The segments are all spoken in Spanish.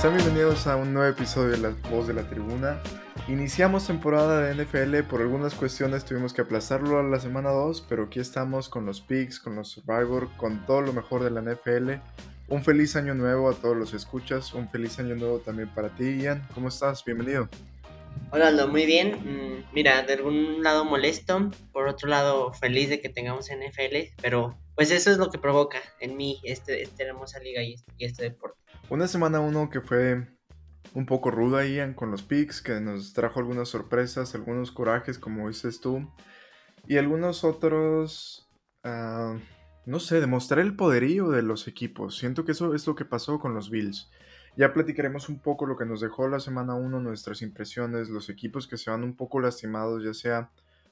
Sean bienvenidos a un nuevo episodio de La Voz de la Tribuna. Iniciamos temporada de NFL, por algunas cuestiones tuvimos que aplazarlo a la semana 2, pero aquí estamos con los picks, con los Survivor, con todo lo mejor de la NFL. Un feliz año nuevo a todos los escuchas, un feliz año nuevo también para ti, Ian. ¿Cómo estás? Bienvenido. Hola Aldo, muy bien. Mm, mira, de algún lado molesto, por otro lado feliz de que tengamos NFL, pero pues eso es lo que provoca en mí este, esta hermosa liga y este, y este deporte. Una semana uno que fue un poco ruda, Ian, con los picks, que nos trajo algunas sorpresas, algunos corajes, como dices tú, y algunos otros, ah, no sé, demostrar el poderío de los equipos. Siento que eso es lo que pasó con los Bills. Ya platicaremos un poco lo que nos dejó la semana 1, nuestras impresiones, los equipos que se van un poco lastimados, ya sea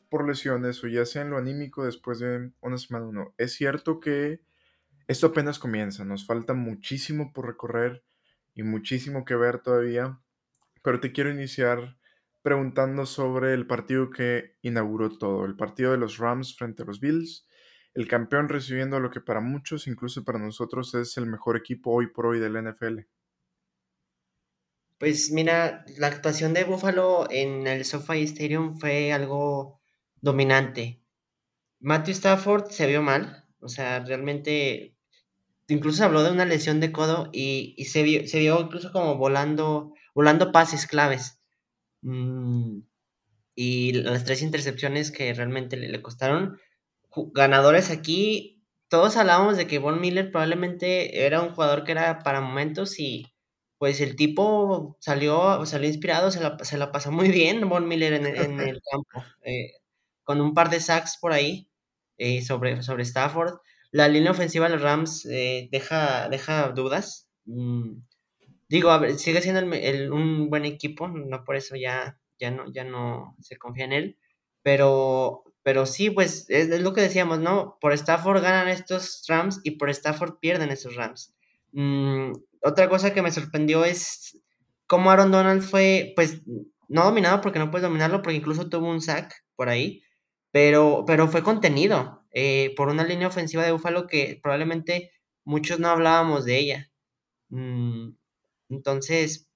por lesiones o ya sea en lo anímico después de una semana 1. Es cierto que esto apenas comienza, nos falta muchísimo por recorrer y muchísimo que ver todavía, pero te quiero iniciar preguntando sobre el partido que inauguró todo, el partido de los Rams frente a los Bills, el campeón recibiendo lo que para muchos, incluso para nosotros, es el mejor equipo hoy por hoy del NFL. Pues mira, la actuación de Buffalo en el SoFi Stadium fue algo dominante. Matthew Stafford se vio mal, o sea, realmente incluso habló de una lesión de codo y, se, vio, se vio incluso como volando, volando pases claves. Mm, y las tres intercepciones que realmente le, costaron. Ganadores aquí, todos hablábamos de que Von Miller probablemente era un jugador que era para momentos y pues el tipo salió, salió inspirado, se la, se la pasó muy bien Von Miller en, el campo, eh, con un par de sacks por ahí eh, sobre, sobre Stafford. La línea ofensiva de los Rams eh, deja, deja dudas. Mm, digo, sigue siendo un buen equipo, no por eso ya, ya, no, ya no se confía en él. Pero, pero sí, pues es, lo que decíamos, ¿no? Por Stafford ganan estos Rams y por Stafford pierden estos Rams. Mm, otra cosa que me sorprendió es cómo Aaron Donald fue, pues, no dominado porque no puedes dominarlo, porque incluso tuvo un sack por ahí, pero, pero fue contenido. Eh, por una línea ofensiva de Búfalo que probablemente muchos no hablábamos de ella. Mm, entonces,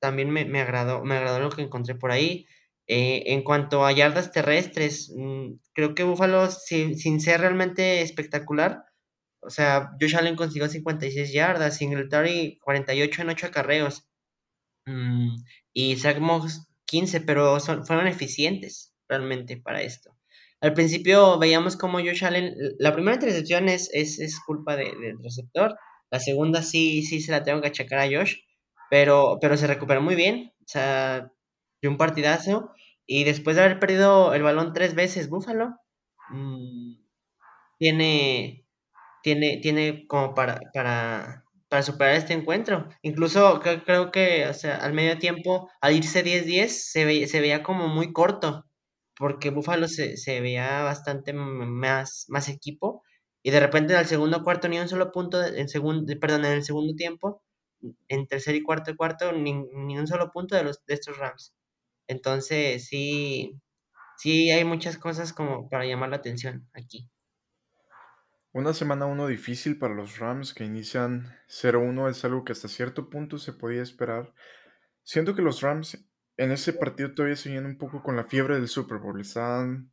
también me, agradó, me agradó lo que encontré por ahí. Eh, en cuanto a yardas terrestres, mm, creo que Búfalo, sin, ser realmente espectacular, o sea, Josh Allen consiguió 56 yardas, Singletary 48 en 8 acarreos, mm, y Zach Moss 15, pero fueron eficientes realmente para esto. Al principio veíamos como Josh Allen, la primera intercepción es, es, culpa del receptor, la segunda sí, sí se la tengo que achacar a Josh, pero, pero se recuperó muy bien, o sea, de un partidazo, y después de haber perdido el balón tres veces, Búfalo, mm, tiene, tiene, tiene como para, para, para superar este encuentro. Incluso creo, que al medio tiempo, al irse 10-10, se, se veía como muy corto porque Buffalo se, veía bastante más, más equipo y de repente en el segundo cuarto ni un solo punto, en segundo, perdón, en el segundo tiempo, en tercer y cuarto y cuarto, ni, un solo punto de, los, de estos Rams. Entonces sí, sí hay muchas cosas como para llamar la atención aquí. Una semana uno difícil para los Rams que inician 0-1 es algo que hasta cierto punto se podía esperar. Siento que los Rams en ese partido todavía seguían un poco con la fiebre del Super Bowl. Estaban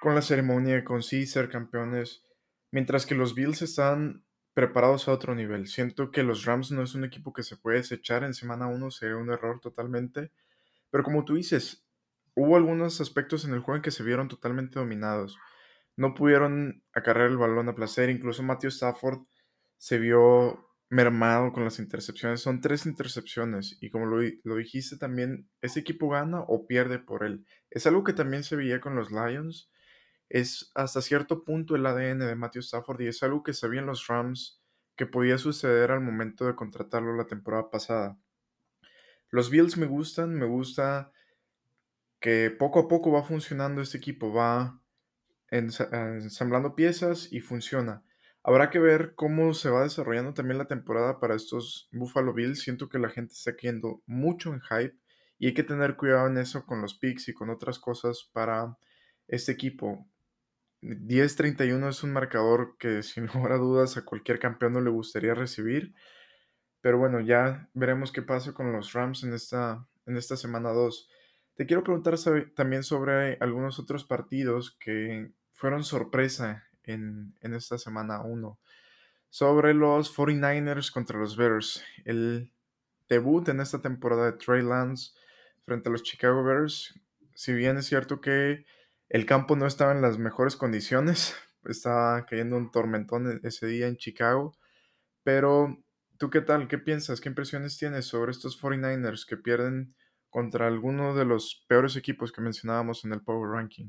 con la ceremonia, con sí ser campeones. Mientras que los Bills están preparados a otro nivel. Siento que los Rams no es un equipo que se puede desechar en semana 1, sería un error totalmente. Pero como tú dices, hubo algunos aspectos en el juego en que se vieron totalmente dominados. No pudieron acarrear el balón a placer. Incluso Matthew Stafford se vio mermado con las intercepciones. Son tres intercepciones y como lo, lo, dijiste también, ese equipo gana o pierde por él. Es algo que también se veía con los Lions. Es hasta cierto punto el ADN de Matthew Stafford y es algo que sabían los Rams que podía suceder al momento de contratarlo la temporada pasada. Los Bills me gustan, me gusta que poco a poco va funcionando este equipo, va ensamblando piezas y funciona. Habrá que ver cómo se va desarrollando también la temporada para estos Buffalo Bills. Siento que la gente está cayendo mucho en hype y hay que tener cuidado en eso con los picks y con otras cosas para este equipo. 10-31 es un marcador que sin lugar a dudas a cualquier campeón no le gustaría recibir. Pero bueno, ya veremos qué pasa con los Rams en esta, en esta semana 2. Te quiero preguntar también sobre algunos otros partidos que fueron sorpresa en, esta semana 1. Sobre los 49ers contra los Bears. El debut en esta temporada de Trey Lance frente a los Chicago Bears. Si bien es cierto que el campo no estaba en las mejores condiciones, estaba cayendo un tormentón e-, ese día en Chicago, pero ¿tú qué tal? ¿Qué piensas? ¿Qué impresiones tienes sobre estos 49ers que pierden contra alguno de los peores equipos que mencionábamos en el Power Ranking?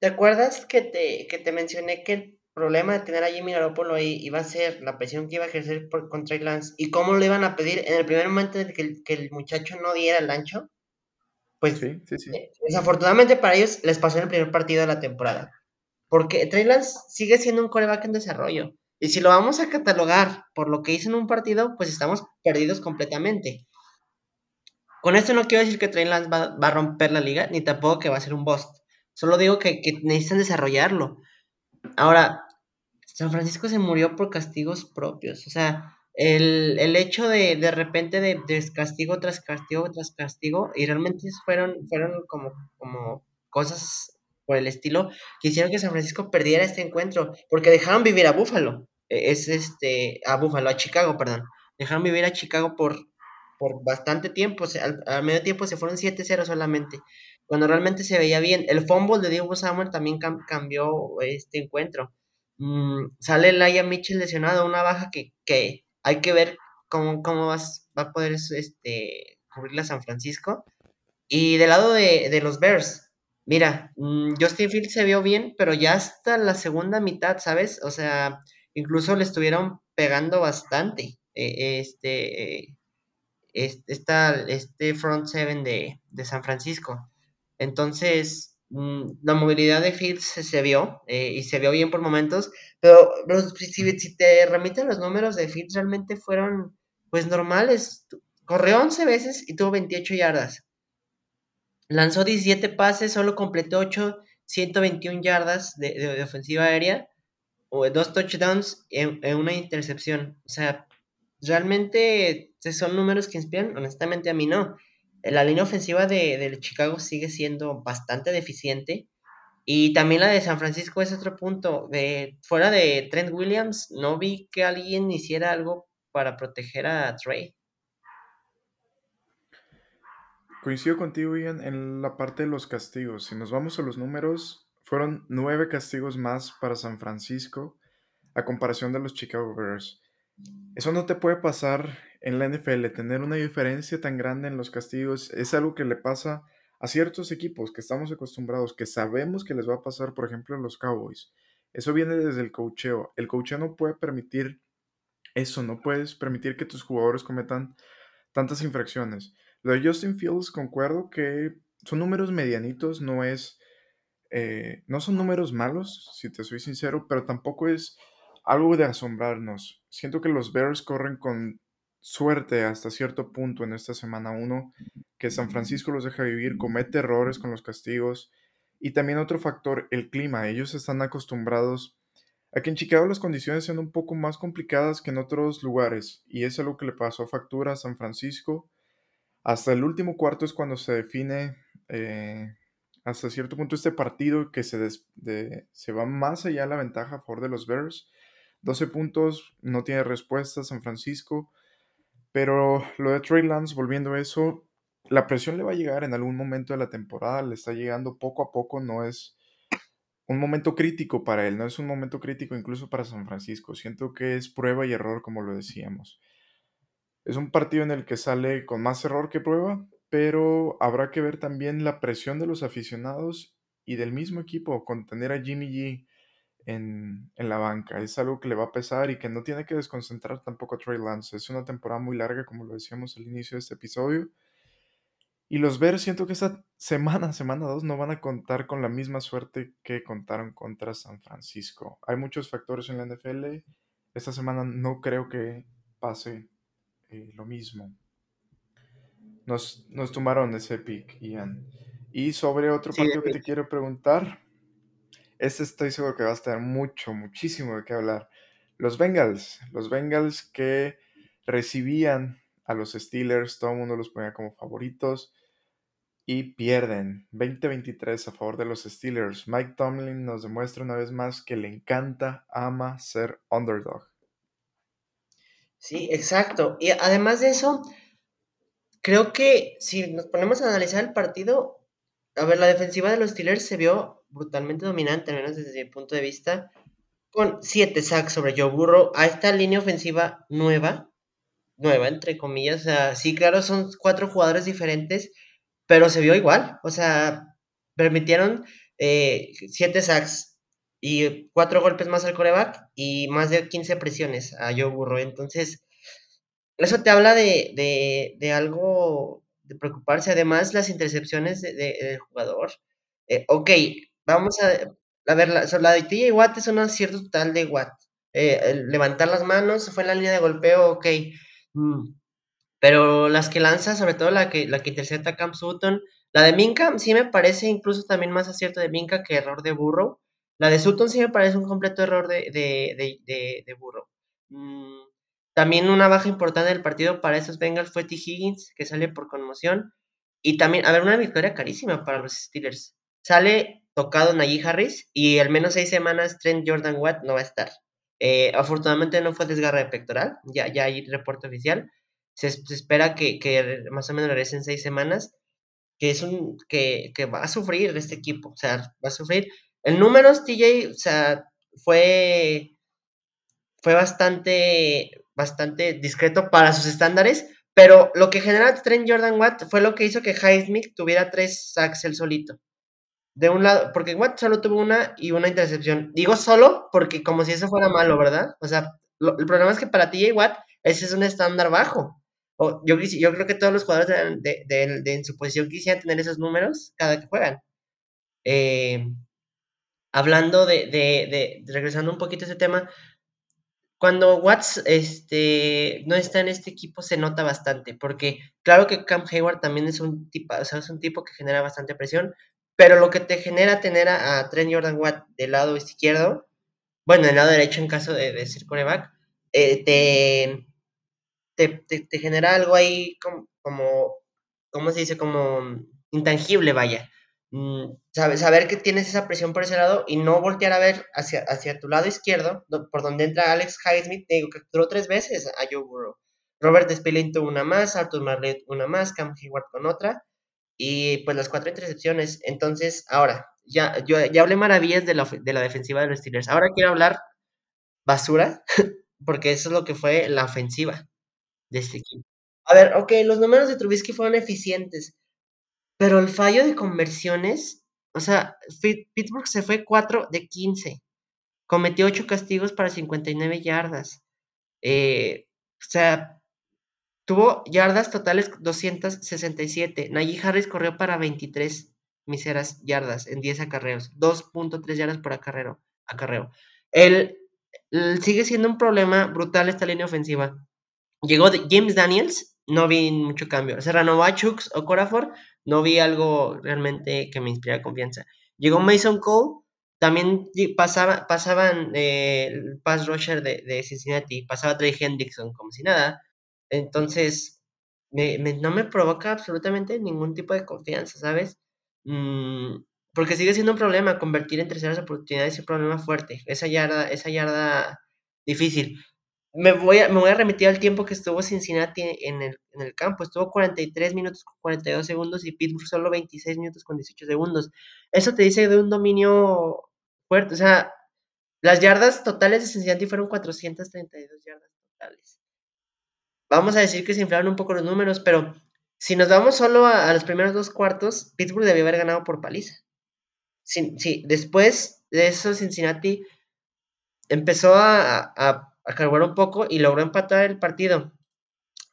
¿Te acuerdas que te, que te mencioné que el problema de tener a Jimmy Garoppolo ahí iba a ser la presión que iba a ejercer por, contra Trey Lance y cómo le iban a pedir en el primer momento de que el, que el muchacho no diera el ancho? Pues sí, sí, sí. Eh, desafortunadamente para ellos les pasó en el primer partido de la temporada. Porque Trey Lance sigue siendo un coreback en desarrollo. Y si lo vamos a catalogar por lo que hizo en un partido, pues estamos perdidos completamente. Con esto no quiero decir que Trey Lance va, a romper la liga, ni tampoco que va a ser un bust. Solo digo que, que necesitan desarrollarlo. Ahora, San Francisco se murió por castigos propios. O sea, el, el hecho de de repente de, de, castigo tras castigo tras castigo, y realmente fueron, fueron como, como cosas por el estilo que hicieron que San Francisco perdiera este encuentro, porque dejaron vivir a Buffalo, e, es este, a Buffalo, a Chicago, perdón, dejaron vivir a Chicago por, por bastante tiempo, al, medio tiempo se fueron 7-0 solamente, cuando realmente se veía bien. El fumble de Diego Samuel también cambió este encuentro. Mm, sale Laia Mitchell lesionado, una baja que, que hay que ver cómo, cómo vas, va a poder este, cubrirla San Francisco. Y del lado de, de los Bears, mira, mm, Justin Fields se vio bien, pero ya hasta la segunda mitad, ¿sabes? O sea, incluso le estuvieron pegando bastante. Eh, este, este, este front seven de, de San Francisco. Entonces, Mm, la movilidad de Fields se, vio eh, y se vio bien por momentos, pero si, te remiten los números de Fields realmente fueron pues normales. Corrió 11 veces y tuvo 28 yardas. Lanzó 17 pases, solo completó 8, 121 yardas de, ofensiva aérea, o dos touchdowns en, una intercepción. O sea, realmente son números que inspiran, honestamente a mí no la línea ofensiva de, Chicago sigue siendo bastante deficiente. Y también la de San Francisco es otro punto. De, fuera de Trent Williams, no vi que alguien hiciera algo para proteger a Trey. Coincido contigo, Ian, en la parte de los castigos. Si nos vamos a los números, fueron nueve castigos más para San Francisco a comparación de los Chicago Bears. Eso no te puede pasar en la NFL, tener una diferencia tan grande en los castigos es algo que le pasa a ciertos equipos que estamos acostumbrados, que sabemos que les va a pasar, por ejemplo, a los Cowboys. Eso viene desde el cocheo. El cocheo no puede permitir eso, no puedes permitir que tus jugadores cometan tantas infracciones. Lo de Justin Fields, concuerdo que son números medianitos, no es. Eh, no son números malos, si te soy sincero, pero tampoco es algo de asombrarnos. Siento que los Bears corren con suerte hasta cierto punto en esta semana 1, que San Francisco los deja vivir, comete errores con los castigos. Y también otro factor, el clima. Ellos están acostumbrados a que en Chicago las condiciones sean un poco más complicadas que en otros lugares. Y es algo que le pasó a factura a San Francisco. Hasta el último cuarto es cuando se define eh, hasta cierto punto este partido que se, se va más allá de la ventaja a favor de los Bears. 12 puntos, no tiene respuesta San Francisco. Pero lo de Trey Lance, volviendo a eso, la presión le va a llegar en algún momento de la temporada, le está llegando poco a poco, no es un momento crítico para él, no es un momento crítico incluso para San Francisco. Siento que es prueba y error, como lo decíamos. Es un partido en el que sale con más error que prueba, pero habrá que ver también la presión de los aficionados y del mismo equipo con tener a Jimmy G en, la banca. Es algo que le va a pesar y que no tiene que desconcentrar tampoco a Trey Lance. Es una temporada muy larga, como lo decíamos al inicio de este episodio. Y los Bears siento que esta semana, semana 2, no van a contar con la misma suerte que contaron contra San Francisco. Hay muchos factores en la NFL. Esta semana no creo que pase eh, lo mismo. Nos, nos tomaron ese pick, Ian. Y sobre otro partido que te quiero preguntar, este estoy seguro que va a estar mucho, muchísimo de qué hablar. Los Bengals, los Bengals que recibían a los Steelers, todo el mundo los ponía como favoritos y pierden 20-23 a favor de los Steelers. Mike Tomlin nos demuestra una vez más que le encanta, ama ser underdog. Sí, exacto. Y además de eso, creo que si nos ponemos a analizar el partido, a ver, la defensiva de los Steelers se vio brutalmente dominante, al menos desde mi punto de vista, con 7 sacks sobre Joe Burrow a esta línea ofensiva nueva, nueva entre comillas, sea, sí, claro, son cuatro jugadores diferentes, pero se vio igual, o sea, permitieron eh, siete sacks y cuatro golpes más al coreback y más de 15 presiones a Joe Burrow. Entonces, eso te habla de, de, algo preocuparse. Además, las intercepciones de, del jugador. Eh, ok, vamos a, a ver, la, la de Watt es un acierto total de Watt. Eh, levantar las manos, fue en la línea de golpeo, ok. Mm, pero las que lanza, sobre todo la que, la que intercepta Cam Sutton, la de Minka sí me parece incluso también más acierto de Minka que error de Burrow. La de Sutton sí me parece un completo error de, de, de. Mm, también una baja importante del partido para esos Bengals fue T. Higgins, que sale por conmoción. Y también, a ver, una victoria carísima para los Steelers. Sale tocado Najee Harris y al menos seis semanas Trent Jordan Watt no va a estar. Eh, afortunadamente no fue desgarra de pectoral, ya, ya hay reporte oficial se, espera que, que, más o menos regrese en seis semanas, que es un, que, que, va a sufrir este equipo, o sea, va a sufrir. El número TJ, o sea, fue, fue bastante, bastante discreto para sus estándares, pero lo que genera Trent Jordan Watt fue lo que hizo que Highsmith tuviera tres sacks el solito. De un lado, porque Watt solo tuvo una y una intercepción. Digo solo porque como si eso fuera malo, ¿verdad? O sea, el problema es que para TJ Watt ese es un estándar bajo yo, yo creo que todos los jugadores de, en su posición quisieran tener esos números cada que juegan. Eh, hablando de, regresando un poquito a ese tema, cuando Watts este, no está en este equipo se nota bastante, porque claro que Cam Hayward también es un tipo, o sea, es un tipo que genera bastante presión, pero lo que te genera tener a, Trent Jordan Watt del lado izquierdo, bueno, del lado derecho en caso de, ser coreback, eh, te, te, genera algo ahí como, como, ¿cómo se dice? Como intangible, vaya. Mm, saber que tienes esa presión por ese lado y no voltear a ver hacia, hacia tu lado izquierdo, por donde entra Alex Highsmith, digo, capturó tres veces a Joe Burrow. Robert Spillane una más, Arthur Marlett una más, Cam Hayward con otra, y pues las cuatro intercepciones. Entonces, ahora, ya, yo, ya hablé maravillas de la, de la defensiva de los Steelers. Ahora quiero hablar basura, porque eso es lo que fue la ofensiva de este equipo. A ver, ok, los números de Trubisky fueron eficientes, pero el fallo de conversiones, o sea, Pittsburgh se fue 4 de 15, cometió 8 castigos para 59 yardas. Eh, o sea, tuvo yardas totales 267. Najee Harris corrió para 23 miseras yardas en 10 acarreos, 2.3 yardas por acarreo. acarreo. Él, sigue siendo un problema brutal esta línea ofensiva. Llegó James Daniels, no vi mucho cambio. Se renovó a Chucks o Corafor, no vi algo realmente que me inspirara confianza. Llegó Mason Cole, también pasaba, pasaban eh, el pass rusher de, Cincinnati, pasaba Trey Hendrickson como si nada. Entonces, no me provoca absolutamente ningún tipo de confianza, ¿sabes? Mm, porque sigue siendo un problema convertir en terceras oportunidades es un problema fuerte. Esa yarda, esa yarda difícil me voy, a, me voy a remitir al tiempo que estuvo Cincinnati en el, en el campo. Estuvo 43 minutos con 42 segundos y Pittsburgh solo 26 minutos con 18 segundos. Eso te dice de un dominio fuerte. O sea, las yardas totales de Cincinnati fueron 432 yardas totales. Vamos a decir que se inflaron un poco los números, pero si nos vamos solo a, los primeros dos cuartos, Pittsburgh debió haber ganado por paliza. Sí, sí, después de eso Cincinnati empezó a, a a un poco y logró empatar el partido.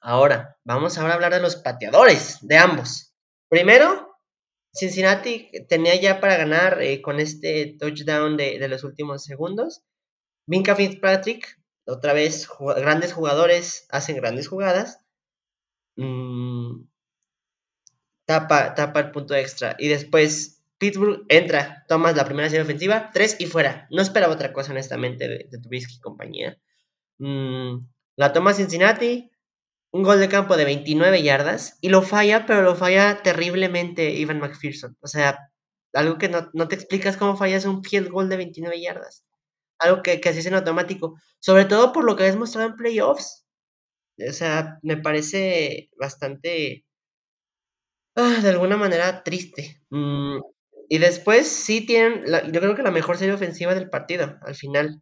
Ahora, vamos ahora a hablar de los pateadores de ambos. Primero, Cincinnati tenía ya para ganar eh, con este touchdown de, los últimos segundos. Minka Fitzpatrick, otra vez, grandes jugadores hacen grandes jugadas. Mm, tapa, tapa el punto extra. Y después Pittsburgh entra, tomas la primera serie ofensiva, tres y fuera. No esperaba otra cosa, honestamente, de, de y compañía. Mm, la toma Cincinnati, un gol de campo de 29 yardas y lo falla, pero lo falla terriblemente Ivan McPherson. O sea, algo que no, no te explicas cómo fallas un field goal de 29 yardas. Algo que, que es en automático. Sobre todo por lo que has mostrado en playoffs. O sea, me parece bastante, ah, de alguna manera, triste. Mm, y después sí tienen, yo creo que la mejor serie ofensiva del partido, al final,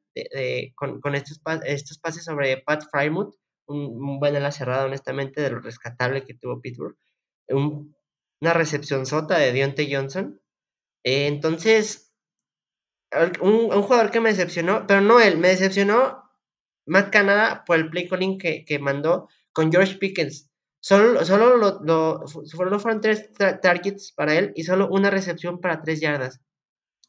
con, estos, estos pases sobre Pat Frymouth, un, buen ala cerrada, honestamente, de lo rescatable que tuvo Pittsburgh. una recepción sota de Deontay Johnson. Eh, entonces, un, jugador que me decepcionó, pero no él, me decepcionó Matt Canada por el play calling que, que mandó con George Pickens. Solo, solo, lo, fueron tres targets para él y solo una recepción para tres yardas.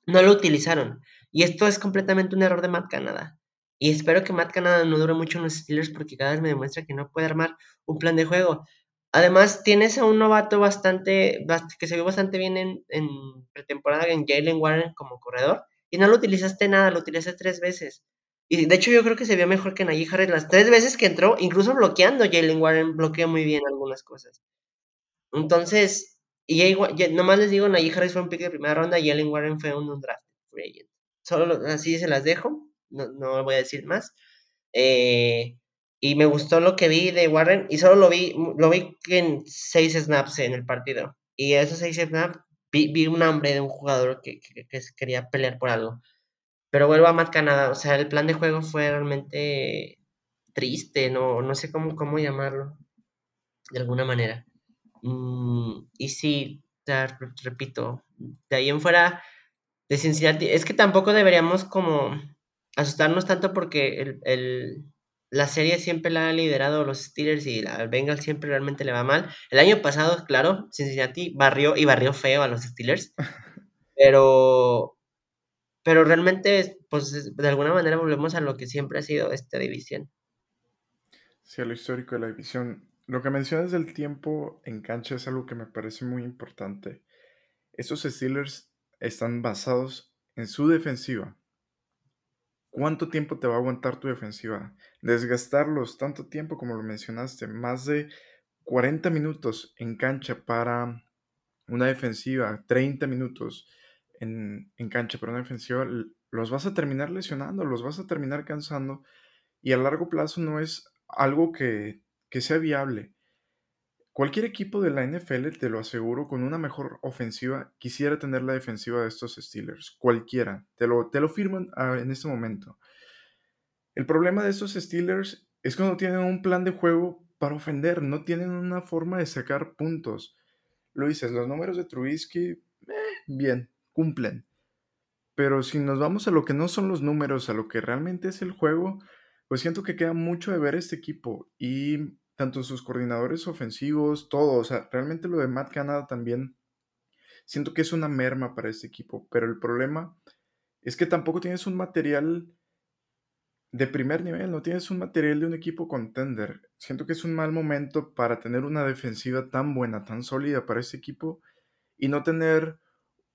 No lo utilizaron. Y esto es completamente un error de Matt Canada. Y espero que Matt Canada no dure mucho en los Steelers porque cada vez me demuestra que no puede armar un plan de juego. Además, tienes a un novato bastante, que se vio bastante bien en, en pretemporada en Jalen Warren como corredor y no lo utilizaste nada, lo utilizaste tres veces. Y de hecho yo creo que se vio mejor que Najee Harris las tres veces que entró, incluso bloqueando Jalen Warren, bloqueó muy bien algunas cosas. Entonces, y nomás les digo, Najee Harris fue un pick de primera ronda y Jalen Warren fue un, draft free agent. Solo así se las dejo, no, no voy a decir más. Eh, y me gustó lo que vi de Warren y solo lo vi, lo vi en seis snaps en el partido. Y esos seis snaps vi, un hambre de un jugador que, que, quería pelear por algo. Pero vuelvo a Matt Canada, o sea, el plan de juego fue realmente triste, no, no sé cómo, cómo llamarlo, de alguna manera. Mm, y sí, ya, repito, de ahí en fuera de Cincinnati, es que tampoco deberíamos como asustarnos tanto porque el, el, la serie siempre la ha liderado los Steelers y al Bengals siempre realmente le va mal. El año pasado, claro, Cincinnati barrió y barrió feo a los Steelers, pero, pero realmente, pues de alguna manera volvemos a lo que siempre ha sido esta división. Sí, a lo histórico de la división. Lo que mencionas del tiempo en cancha es algo que me parece muy importante. Estos Steelers están basados en su defensiva. ¿Cuánto tiempo te va a aguantar tu defensiva? Desgastarlos tanto tiempo como lo mencionaste, más de 40 minutos en cancha para una defensiva, 30 minutos en, cancha para una defensiva, los vas a terminar lesionando, los vas a terminar cansando y a largo plazo no es algo que, que sea viable. Cualquier equipo de la NFL, te lo aseguro, con una mejor ofensiva, quisiera tener la defensiva de estos Steelers. Cualquiera. Te lo, te lo firman ah, en este momento. El problema de estos Steelers es que no tienen un plan de juego para ofender, no tienen una forma de sacar puntos. Lo dices, los números de Trubisky, eh, bien, cumplen. Pero si nos vamos a lo que no son los números, a lo que realmente es el juego, pues siento que queda mucho de ver este equipo. Y tanto sus coordinadores ofensivos, todo, o sea, realmente lo de Matt Canada también, siento que es una merma para este equipo, pero el problema es que tampoco tienes un material de primer nivel, no tienes un material de un equipo contender. Siento que es un mal momento para tener una defensiva tan buena, tan sólida para este equipo y no tener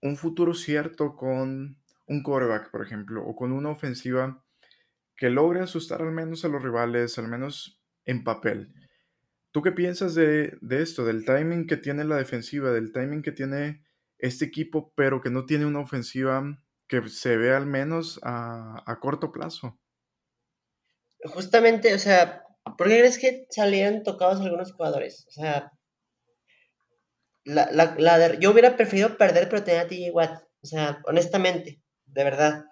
un futuro cierto con un quarterback, por ejemplo, o con una ofensiva que logre asustar al menos a los rivales, al menos en papel. ¿Tú qué piensas de, esto, del timing que tiene la defensiva, del timing que tiene este equipo, pero que no tiene una ofensiva que se ve al menos a, corto plazo? Justamente, o sea, ¿por qué crees que salieron tocados algunos jugadores? O sea, la, yo hubiera preferido perder, pero tener a TJ Watt. O sea, honestamente, de verdad.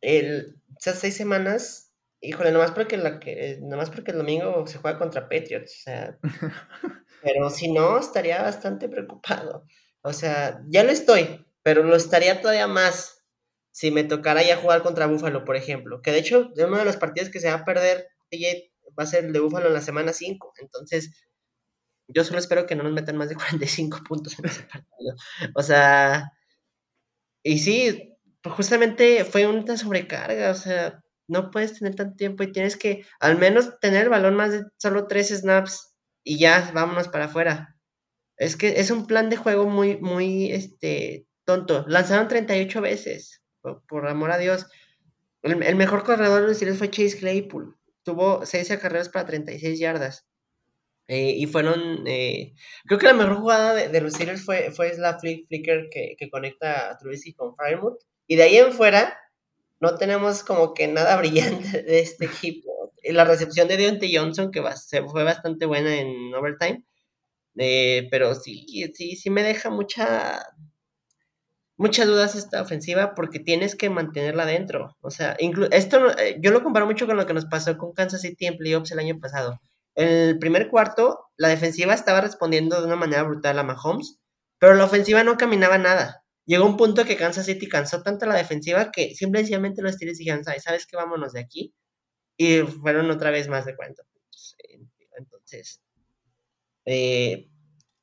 El, esas seis semanas Híjole, nomás porque, la que, nomás porque el domingo se juega contra Patriots, o sea, pero si no, estaría bastante preocupado. O sea, ya lo estoy, pero lo estaría todavía más si me tocara ya jugar contra Búfalo, por ejemplo. Que de hecho, de uno de los partidos que se va a perder, va a ser el de Búfalo en la semana 5. Entonces, yo solo espero que no nos metan más de 45 puntos en ese partido. O sea, y sí, pues justamente fue una sobrecarga, o sea, no puedes tener tanto tiempo y tienes que al menos tener el balón más de solo tres snaps y ya vámonos para afuera. Es que es un plan de juego muy, muy este, tonto. Lanzaron 38 veces, por, amor a Dios. El, mejor corredor de los fue Chase Claypool. Tuvo 6 acarreos para 36 yardas. Eh, y fueron, eh, creo que la mejor jugada de, de los Steelers fue, fue la flick, flicker que, que conecta a Trubisky con Firemouth. Y de ahí en fuera, no tenemos como que nada brillante de este equipo. La recepción de Deontay Johnson, que va, se fue bastante buena en overtime, eh, pero sí, sí, sí me deja mucha, muchas dudas esta ofensiva porque tienes que mantenerla dentro. O sea, esto eh, yo lo comparo mucho con lo que nos pasó con Kansas City en playoffs el año pasado. En el primer cuarto, la defensiva estaba respondiendo de una manera brutal a Mahomes, pero la ofensiva no caminaba nada. Llegó un punto que Kansas City cansó tanto la defensiva que simplemente los Steelers dijeron, ¿sabes qué? Vámonos de aquí. Y fueron otra vez más de 40 puntos. Entonces, eh,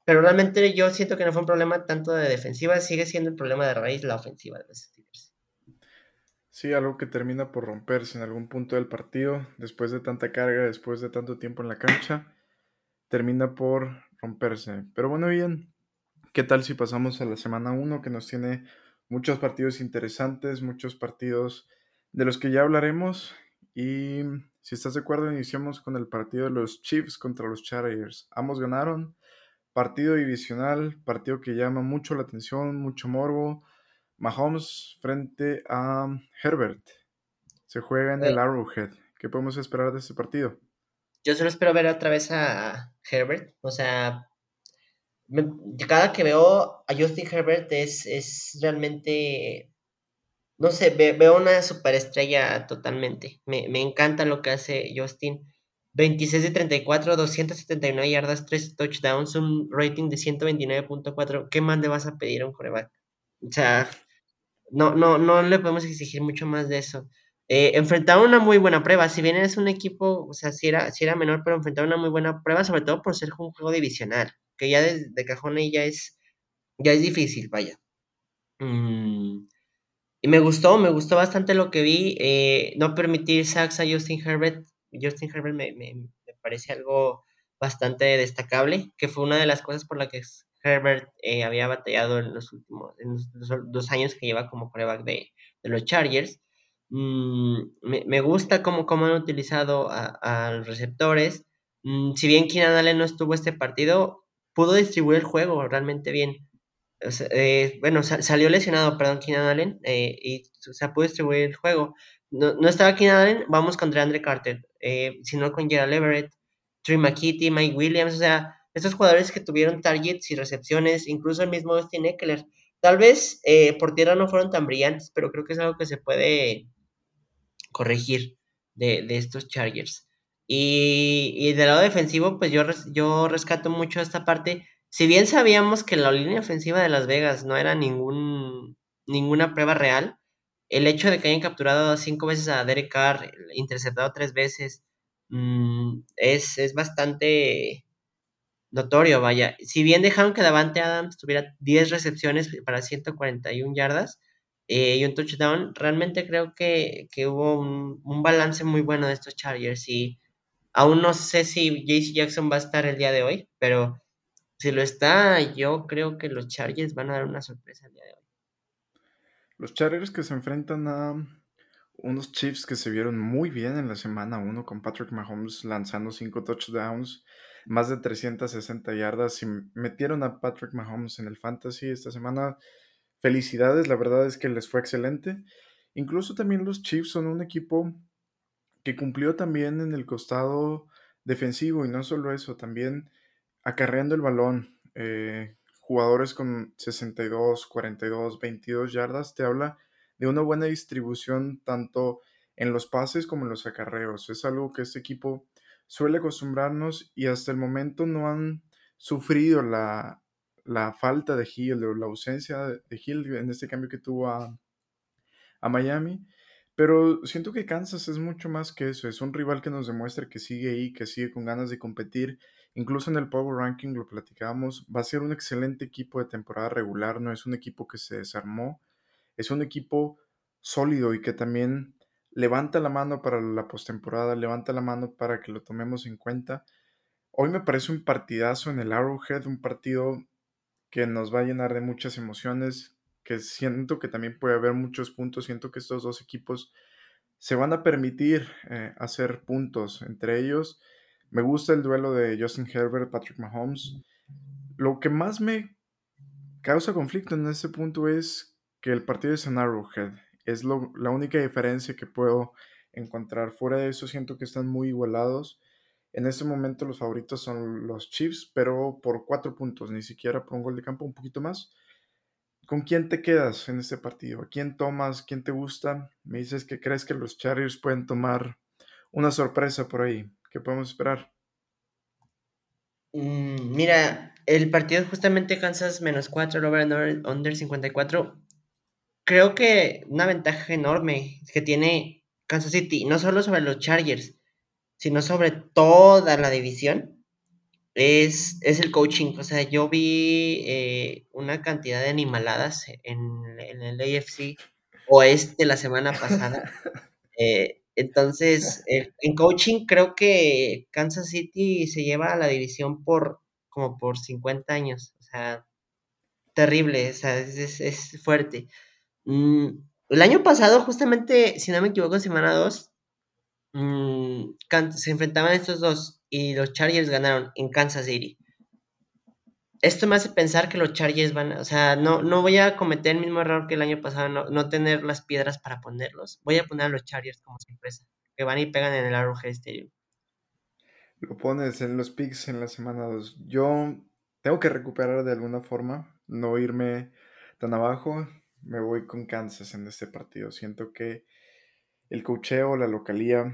pero realmente yo siento que no fue un problema tanto de defensiva, sigue siendo el problema de raíz la ofensiva de los. Sí, algo que termina por romperse en algún punto del partido, después de tanta carga, después de tanto tiempo en la cancha, termina por romperse. Pero bueno, bien, ¿qué tal si pasamos a la semana 1 que nos tiene muchos partidos interesantes, muchos partidos de los que ya hablaremos? Y si estás de acuerdo, iniciamos con el partido de los Chiefs contra los Chargers. Ambos ganaron Partido divisional, partido que llama mucho la atención, mucho morbo. Mahomes frente a Herbert. Se juega en el Arrowhead. ¿Qué podemos esperar de este partido? Yo solo espero ver otra vez a Herbert. O sea, cada que veo a Justin Herbert es, es realmente, no sé, veo una superestrella totalmente. Me, me encanta lo que hace Justin. 26 de 34, 279 yardas, 3 touchdowns, un rating de 129.4. ¿Qué más le vas a pedir a un coreback? O sea, no, no, no le podemos exigir mucho más de eso. Eh, una muy buena prueba, si bien es un equipo, o sea, si era, si era menor, pero enfrentaba una muy buena prueba, sobre todo por ser un juego divisional, que ya de, de cajón ahí ya es, ya es difícil, vaya. Mm, y me gustó, me gustó bastante lo que vi. Eh, no permitir sacks a Justin Herbert Justin Herbert me, me, parece algo bastante destacable, que fue una de las cosas por las que Herbert eh, había batallado en los últimos en los dos años que lleva como coreback de, los Chargers. Mm, me, gusta cómo, cómo han utilizado a, los receptores. Mm, si bien Keenan Allen no estuvo este partido, pudo distribuir el juego realmente bien. Eh, bueno, salió lesionado, perdón, Keenan Allen, eh, y o pudo distribuir el juego. No, estaba Keenan Allen, vamos contra Andre Carter sino con Gerald Everett, Trey McKitty, Mike Williams, o sea, estos jugadores que tuvieron targets y recepciones, incluso el mismo Austin Eckler. Tal vez eh, por tierra no fueron tan brillantes, pero creo que es algo que se puede corregir de, de estos Chargers. Y, y, del lado defensivo, pues yo, yo rescato mucho esta parte. Si bien sabíamos que la línea ofensiva de Las Vegas no era ningún, ninguna prueba real, el hecho de que hayan capturado cinco veces a Derek Carr, interceptado tres veces, mm, es, es, bastante notorio, vaya. Si bien dejaron que Davante Adams tuviera 10 recepciones para 141 yardas eh, y un touchdown, realmente creo que, que hubo un, un, balance muy bueno de estos Chargers y aún no sé si JC Jackson va a estar el día de hoy, pero si lo está, yo creo que los Chargers van a dar una sorpresa el día de hoy. Los Chargers que se enfrentan a unos Chiefs que se vieron muy bien en la semana 1 con Patrick Mahomes lanzando 5 touchdowns, más de 360 yardas y metieron a Patrick Mahomes en el fantasy esta semana. Felicidades, la verdad es que les fue excelente. Incluso también los Chiefs son un equipo que cumplió también en el costado defensivo y no solo eso, también acarreando el balón. Eh, jugadores con 62, 42, 22 yardas, te habla de una buena distribución tanto en los pases como en los acarreos. Es algo que este equipo suele acostumbrarnos y hasta el momento no han sufrido la, falta de Hill o la ausencia de Hill en este cambio que tuvo a, a Miami. Pero siento que Kansas es mucho más que eso. Es un rival que nos demuestra que sigue ahí, que sigue con ganas de competir Incluso en el Power Ranking lo platicábamos, va a ser un excelente equipo de temporada regular, no es un equipo que se desarmó, es un equipo sólido y que también levanta la mano para la postemporada, levanta la mano para que lo tomemos en cuenta. Hoy me parece un partidazo en el Arrowhead, un partido que nos va a llenar de muchas emociones, que siento que también puede haber muchos puntos, siento que estos dos equipos se van a permitir eh, hacer puntos entre ellos Me gusta el duelo de Justin Herbert, Patrick Mahomes. Lo que más me causa conflicto en este punto es que el partido es en Arrowhead. Es la única diferencia que puedo encontrar. Fuera de eso, siento que están muy igualados. En este momento los favoritos son los Chiefs, pero por cuatro puntos, ni siquiera por un gol de campo, un poquito más. ¿Con quién te quedas en este partido? ¿A quién tomas? ¿Quién te gusta? Me dices que crees que los Chargers pueden tomar una sorpresa por ahí. ¿Qué podemos esperar? Mm, mira, el partido justamente Kansas menos 4, over under 54. Creo que una ventaja enorme que tiene Kansas City, no solo sobre los Chargers, sino sobre toda la división, es, es el coaching. O sea, yo vi eh, una cantidad de animaladas en, el AFC Oeste la semana pasada. Eh, entonces, en coaching creo que Kansas City se lleva a la división por como por 50 años. O sea, terrible, o sea, es, es fuerte. Mm, el año pasado, justamente, si no me equivoco, semana 2, mm, se enfrentaban estos dos y los Chargers ganaron en Kansas City. Esto me hace pensar que los Chargers van, o sea, no, no voy a cometer el mismo error que el año pasado, no, tener las piedras para ponerlos. Voy a poner a los Chargers como sorpresa, que van y pegan en el Arrowhead Stadium. Lo pones en los picks en la semana 2. Yo tengo que recuperar de alguna forma, no irme tan abajo. Me voy con Kansas en este partido. Siento que el cocheo, la localía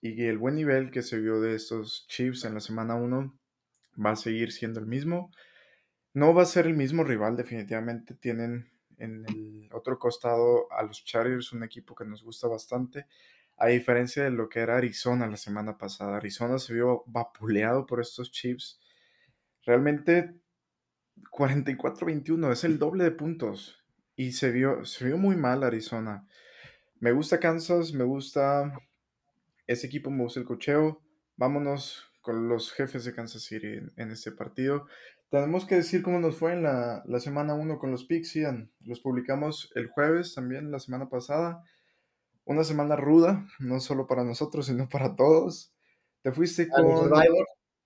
y el buen nivel que se vio de estos Chiefs en la semana 1 va a seguir siendo el mismo. No va a ser el mismo rival, definitivamente. Tienen en el otro costado a los Chargers, un equipo que nos gusta bastante. A diferencia de lo que era Arizona la semana pasada. Arizona se vio vapuleado por estos Chiefs. Realmente 44-21 es el doble de puntos. Y se vio, se vio muy mal Arizona. Me gusta Kansas, me gusta ese equipo, me gusta el cocheo. Vámonos con los jefes de Kansas City en, este partido. Tenemos que decir cómo nos fue en la, semana 1 con los picks, Los publicamos el jueves también, la semana pasada. Una semana ruda, no solo para nosotros, sino para todos. Te fuiste con...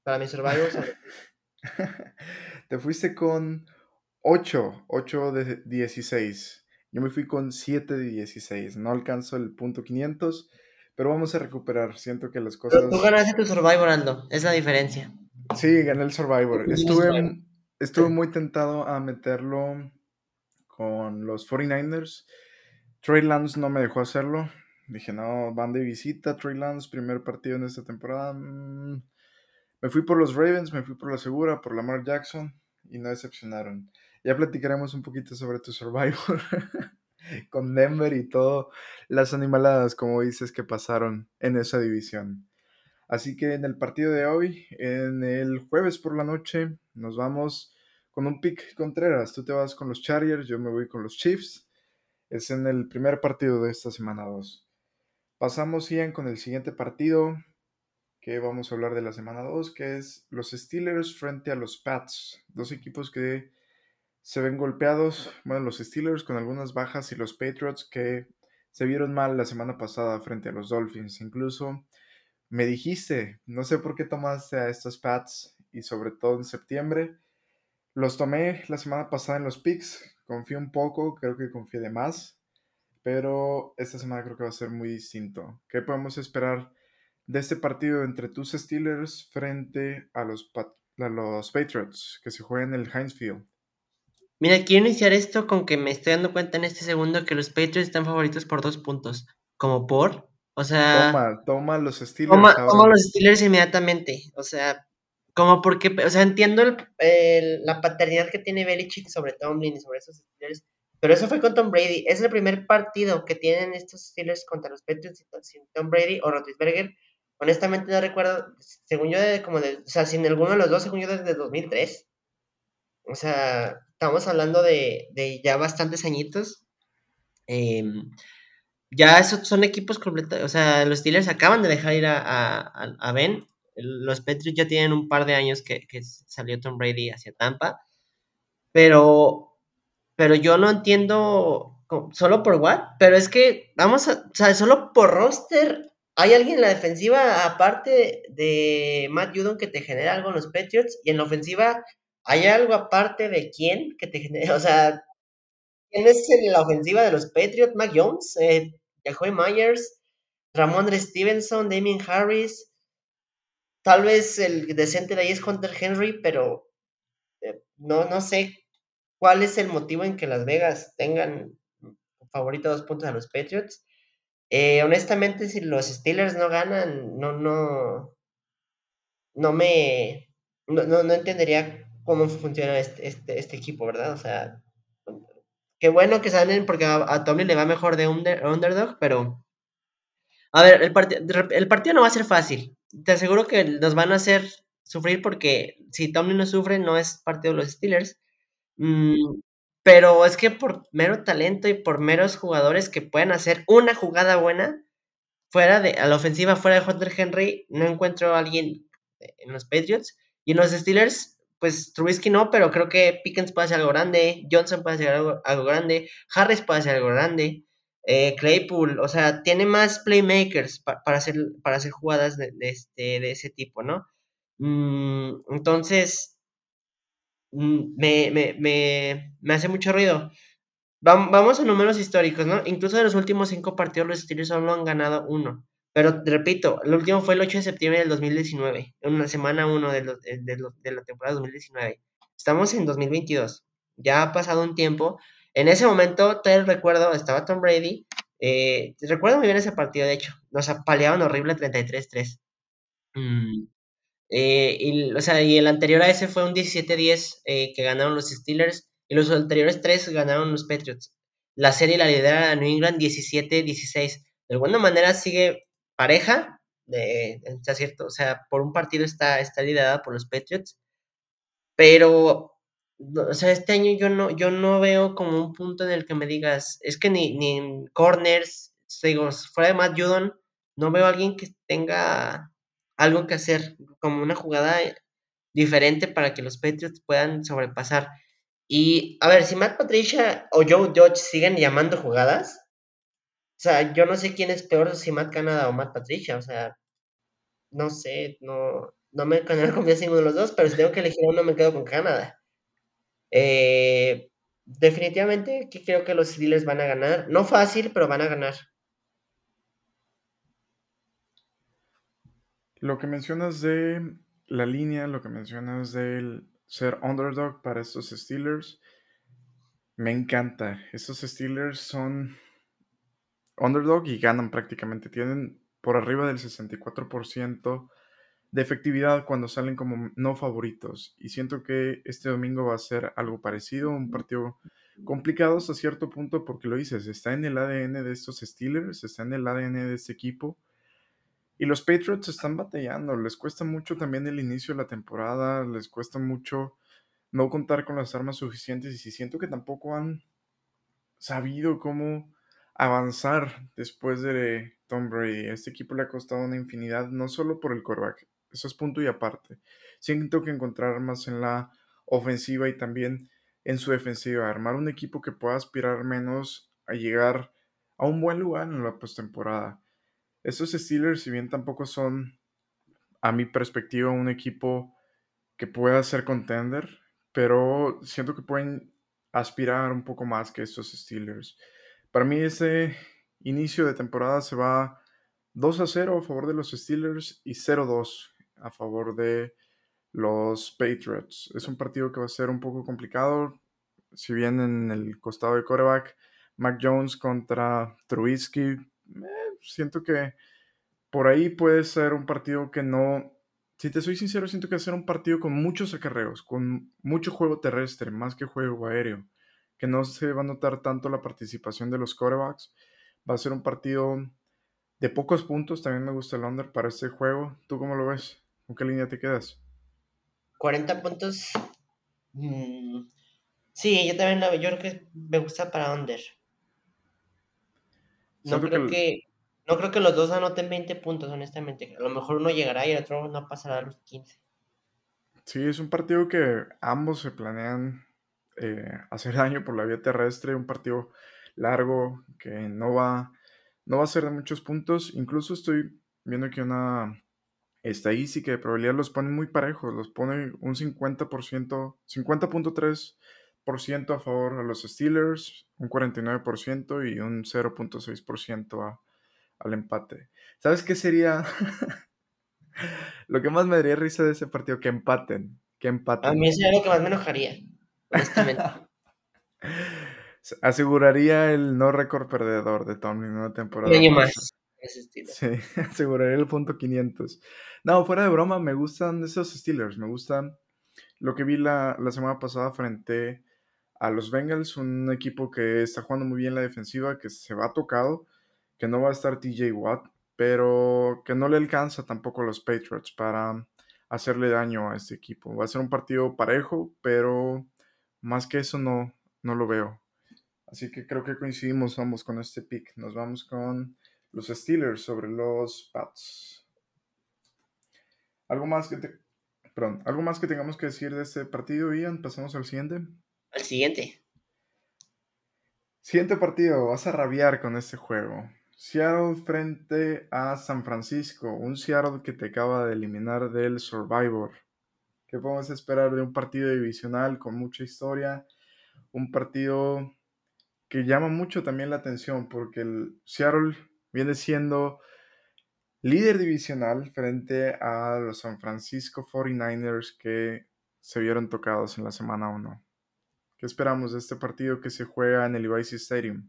para mi Survivor. Te fuiste con 8, 8 de 16. Yo me fui con 7 de 16. No alcanzo el punto 500, pero vamos a recuperar. Siento que las cosas. tú ganaste tu Survivor, Aldo. Es la diferencia. Sí, gané el Survivor. Estuve, estuve muy tentado a meterlo con los 49ers. Trey Lance no me dejó hacerlo. Dije, no, van de visita. Trey Lance, primer partido en esta temporada. Mm, me fui por los Ravens, me fui por la segura, por Lamar Jackson y no decepcionaron. Ya platicaremos un poquito sobre tu Survivor con Denver y todo las animaladas, como dices, que pasaron en esa división. Así que en el partido de hoy, en el jueves por la noche, nos vamos con un pick Contreras. Tú te vas con los Chargers, yo me voy con los Chiefs. Es en el primer partido de esta semana 2. Pasamos, Ian, con el siguiente partido que vamos a hablar de la semana 2, que es los Steelers frente a los Pats. Dos equipos que se ven golpeados, bueno, los Steelers con algunas bajas y los Patriots que se vieron mal la semana pasada frente a los Dolphins. Incluso me dijiste, no sé por qué tomaste a estos Pats y sobre todo en septiembre. Los tomé la semana pasada en los picks, confío un poco, creo que confié de más, pero esta semana creo que va a ser muy distinto. ¿Qué podemos esperar de este partido entre tus Steelers frente a los, Patriots que se juegan en el Heinz Field? Mira, quiero iniciar esto con que me estoy dando cuenta en este segundo que los Patriots están favoritos por dos puntos. Como por, o sea... Toma, toma los Steelers. Toma, los Steelers inmediatamente. O sea, como porque, o sea, entiendo la paternidad que tiene Belichick sobre Tomlin y sobre esos Steelers, pero eso fue con Tom Brady. Es el primer partido que tienen estos Steelers contra los Patriots sin Tom Brady o Roethlisberger. Honestamente no recuerdo, según yo, como de, o sea, sin alguno de los dos, según yo, desde 2003. O sea, estamos hablando de, ya bastantes añitos. Em, ya esos son equipos completos. O sea, los Steelers acaban de dejar ir a, Ben. Los Patriots ya tienen un par de años que, salió Tom Brady hacia Tampa. Pero, pero yo no entiendo solo por what. Pero es que, vamos a, solo por roster, ¿hay alguien en la defensiva aparte de Matt Judon que te genera algo en los Patriots? Y en la ofensiva, ¿hay algo aparte de quién que te genera? O sea, ¿quién es en la ofensiva de los Patriots? Mac Jones, eh, Jacoby Myers, Ramondre Stevenson, Damien Harris. Tal vez el decente de ahí es Hunter Henry, pero eh, no, no sé cuál es el motivo en que Las Vegas tengan favorito dos puntos a los Patriots. Eh, honestamente, si los Steelers no ganan, no, no, no me, no, no, entendería cómo funciona este, este, este, equipo, ¿verdad? O sea, qué bueno que salen porque a, a Tomlin le va mejor de underdog, pero a ver, el, el partido no va a ser fácil. Te aseguro que nos van a hacer sufrir porque si Tomlin no sufre, no es partido de los Steelers. Mm, pero es que por mero talento y por meros jugadores que pueden hacer una jugada buena, fuera de, a la ofensiva, fuera de Hunter Henry, no encuentro a alguien en los Patriots. Y en los Steelers, pues Trubisky no, pero creo que Pickens puede hacer algo grande, Johnson puede hacer algo, grande, Harris puede hacer algo grande, eh, Claypool, o sea, tiene más playmakers para, hacer, para hacer jugadas de, este, de ese tipo, ¿no? Mm, entonces, mm, me, me, me, me, hace mucho ruido. Vamos a números históricos, ¿no? Incluso de los últimos cinco partidos los Steelers solo han ganado uno. Pero repito, el último fue el 8 de septiembre del 2019, en una semana 1 de, de, de, la temporada 2019. Estamos en 2022. Ya ha pasado un tiempo. En ese momento, te recuerdo, estaba Tom Brady. Eh, recuerdo muy bien ese partido, de hecho. Nos apaleaban horrible 33-3. Mm, eh, y, o sea, y el anterior a ese fue un 17-10 eh, que ganaron los Steelers. Y los anteriores tres ganaron los Patriots. La serie la lidera New England 17-16. De alguna manera sigue pareja, de, cierto, o sea, por un partido está, está liderada por los Patriots, pero, o sea, este año yo no, yo no veo como un punto en el que me digas, es que ni, ni en corners, digo, fuera de Matt Judon, no veo a alguien que tenga algo que hacer, como una jugada diferente para que los Patriots puedan sobrepasar. Y a ver, si Matt Patricia o Joe Judge siguen llamando jugadas, o sea, yo no sé quién es peor, si Matt Canada o Matt Patricia. O sea, no sé, no, no me en ninguno de los dos, pero si tengo que elegir uno, me quedo con Canadá. Eh, definitivamente que creo que los Steelers van a ganar. No fácil, pero van a ganar. Lo que mencionas de la línea, lo que mencionas del ser underdog para estos Steelers, me encanta. Estos Steelers son underdog y ganan prácticamente. Tienen por arriba del 64% de efectividad cuando salen como no favoritos. Y siento que este domingo va a ser algo parecido, un partido complicado hasta cierto punto porque lo dices, está en el ADN de estos Steelers, está en el ADN de este equipo. Y los Patriots están batallando, les cuesta mucho también el inicio de la temporada, les cuesta mucho no contar con las armas suficientes y siento que tampoco han sabido cómo avanzar después de Tom Brady. Este equipo le ha costado una infinidad, no solo por el coreback, eso es punto y aparte. Siento que encontrar más en la ofensiva y también en su defensiva, armar un equipo que pueda aspirar menos a llegar a un buen lugar en la postemporada. Estos Steelers, si bien tampoco son, a mi perspectiva, un equipo que pueda ser contender, pero siento que pueden aspirar un poco más que estos Steelers. Para mí ese inicio de temporada se va 2 a 0 a favor de los Steelers y 0-2 a favor de los Patriots. Es un partido que va a ser un poco complicado. Si bien en el costado de coreback, Mac Jones contra Trubisky, eh, siento que por ahí puede ser un partido que no. Si te soy sincero, siento que va a ser un partido con muchos acarreos, con mucho juego terrestre, más que juego aéreo que no se va a notar tanto la participación de los quarterbacks. Va a ser un partido de pocos puntos. También me gusta el under para este juego. ¿Tú cómo lo ves? ¿Con qué línea te quedas? 40 puntos. Mm, sí, yo también lo Yo creo que me gusta para under. No creo que, no creo que los dos anoten 20 puntos, honestamente. A lo mejor uno llegará y el otro no pasará a los 15. Sí, es un partido que ambos se planean eh, hacer daño por la vía terrestre, un partido largo que no va, no va a ser de muchos puntos. Incluso estoy viendo que una estadística de probabilidad los pone muy parejos, los pone un 50%, 50.3% a favor a los Steelers, un 49% y un 0.6% al empate. ¿Sabes qué sería? lo que más me daría risa de ese partido, que empaten, que empaten. A mí sería lo que más me enojaría, honestamente. Aseguraría el no récord perdedor de Tomlin en una temporada. Un año más. Ese estilo. Sí, aseguraría el punto 500. No, fuera de broma, me gustan esos Steelers. Me gustan lo que vi la, la semana pasada frente a los Bengals, un equipo que está jugando muy bien la defensiva, que se va tocado, que no va a estar TJ Watt, pero que no le alcanza tampoco a los Patriots para hacerle daño a este equipo. Va a ser un partido parejo, pero más que eso no, no lo veo. Así que creo que coincidimos ambos con este pick. Nos vamos con los Steelers sobre los Pats. ¿Algo más que te... Perdón, ¿algo más que tengamos que decir de este partido, Ian? Pasamos al siguiente. Al siguiente. Siguiente partido, vas a rabiar con este juego. Seattle frente a San Francisco, un Seattle que te acaba de eliminar del Survivor. ¿Qué podemos esperar de un partido divisional con mucha historia? Un partido que llama mucho también la atención porque el Seattle viene siendo líder divisional frente a los San Francisco 49ers que se vieron tocados en la semana 1. ¿Qué esperamos de este partido que se juega en el Levi's Stadium?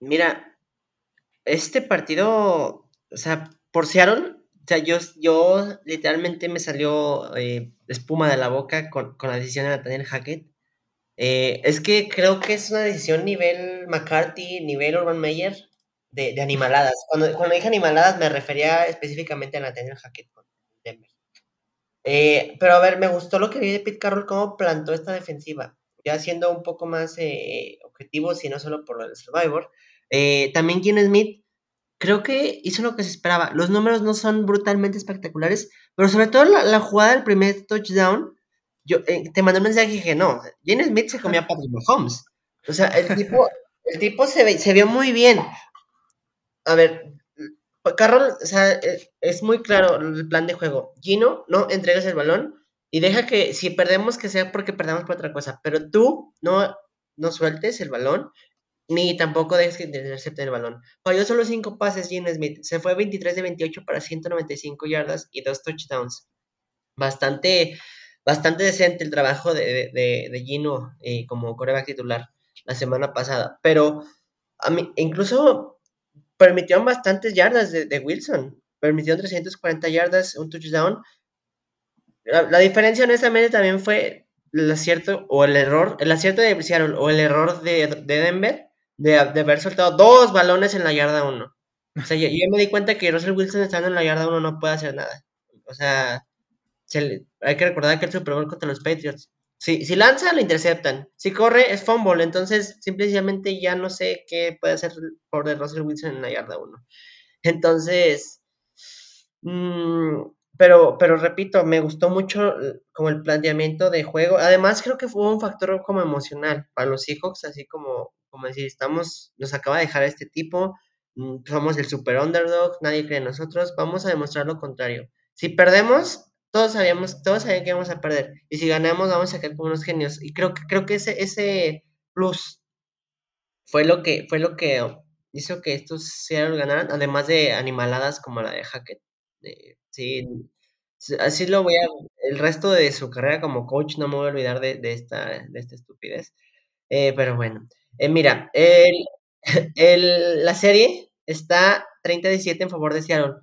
Mira, este partido, o sea, por Seattle, sea, yo, yo literalmente me salió eh, espuma de la boca con, con la decisión de Nathaniel Hackett. Eh, es que creo que es una decisión nivel McCarthy, nivel Urban Meyer, de, animaladas. Cuando, cuando dije animaladas me refería específicamente a Nathaniel Hackett con Denver. Eh, pero a ver, me gustó lo que vi de Pete Carroll, cómo plantó esta defensiva, ya siendo un poco más eh, objetivo, si no solo por del Survivor. También Gene Smith, creo que hizo lo que se esperaba. Los números no son brutalmente espectaculares, pero sobre todo la, la jugada del primer touchdown, yo eh, te mandé un mensaje y dije, no, Gene Smith se comía a Patrick Mahomes. O sea, el tipo, el tipo se, ve, se vio muy bien. A ver, Carroll, o sea, es, es muy claro el plan de juego. Gino, no entregas el balón y deja que si perdemos que sea porque perdamos por otra cosa, pero tú no, no sueltes el balón ni tampoco dejes que intercepten el balón. Falló solo cinco pases Gino Smith, se fue 23 de 28 para 195 yardas y dos touchdowns. Bastante, bastante decente el trabajo de, de, de Gino eh, como coreback titular la semana pasada, pero a mí, incluso permitieron bastantes yardas de, de Wilson, permitieron 340 yardas, un touchdown. La, la, diferencia honestamente también fue el acierto o el error, el acierto de Seattle o el error de, de Denver de, haber soltado dos balones en la yarda 1. O sea, yo, me di cuenta que Russell Wilson estando en la yarda 1 no puede hacer nada. O sea, hay que recordar que el Super Bowl contra los Patriots. Si, si lanza, lo interceptan. Si corre, es fumble. Entonces, simplemente ya no sé qué puede hacer por de Russell Wilson en la yarda 1. Entonces, mmm, pero, pero repito, me gustó mucho como el planteamiento de juego. Además, creo que fue un factor como emocional para los Seahawks, así como, como decir, estamos, nos acaba de dejar este tipo, somos el super underdog, nadie cree en nosotros, vamos a demostrar lo contrario. Si perdemos, todos sabíamos, todos sabían que íbamos a perder. Y si ganamos, vamos a quedar como unos genios. Y creo que, creo que ese, ese plus fue lo que, fue lo que hizo que estos Seattle ganaran, además de animaladas como la de Hackett. De, sí, así lo voy a, el resto de su carrera como coach no me voy a olvidar de, de esta, de esta estupidez. Eh, pero bueno, eh, mira, el, el, la serie está 30-17 en favor de Seattle.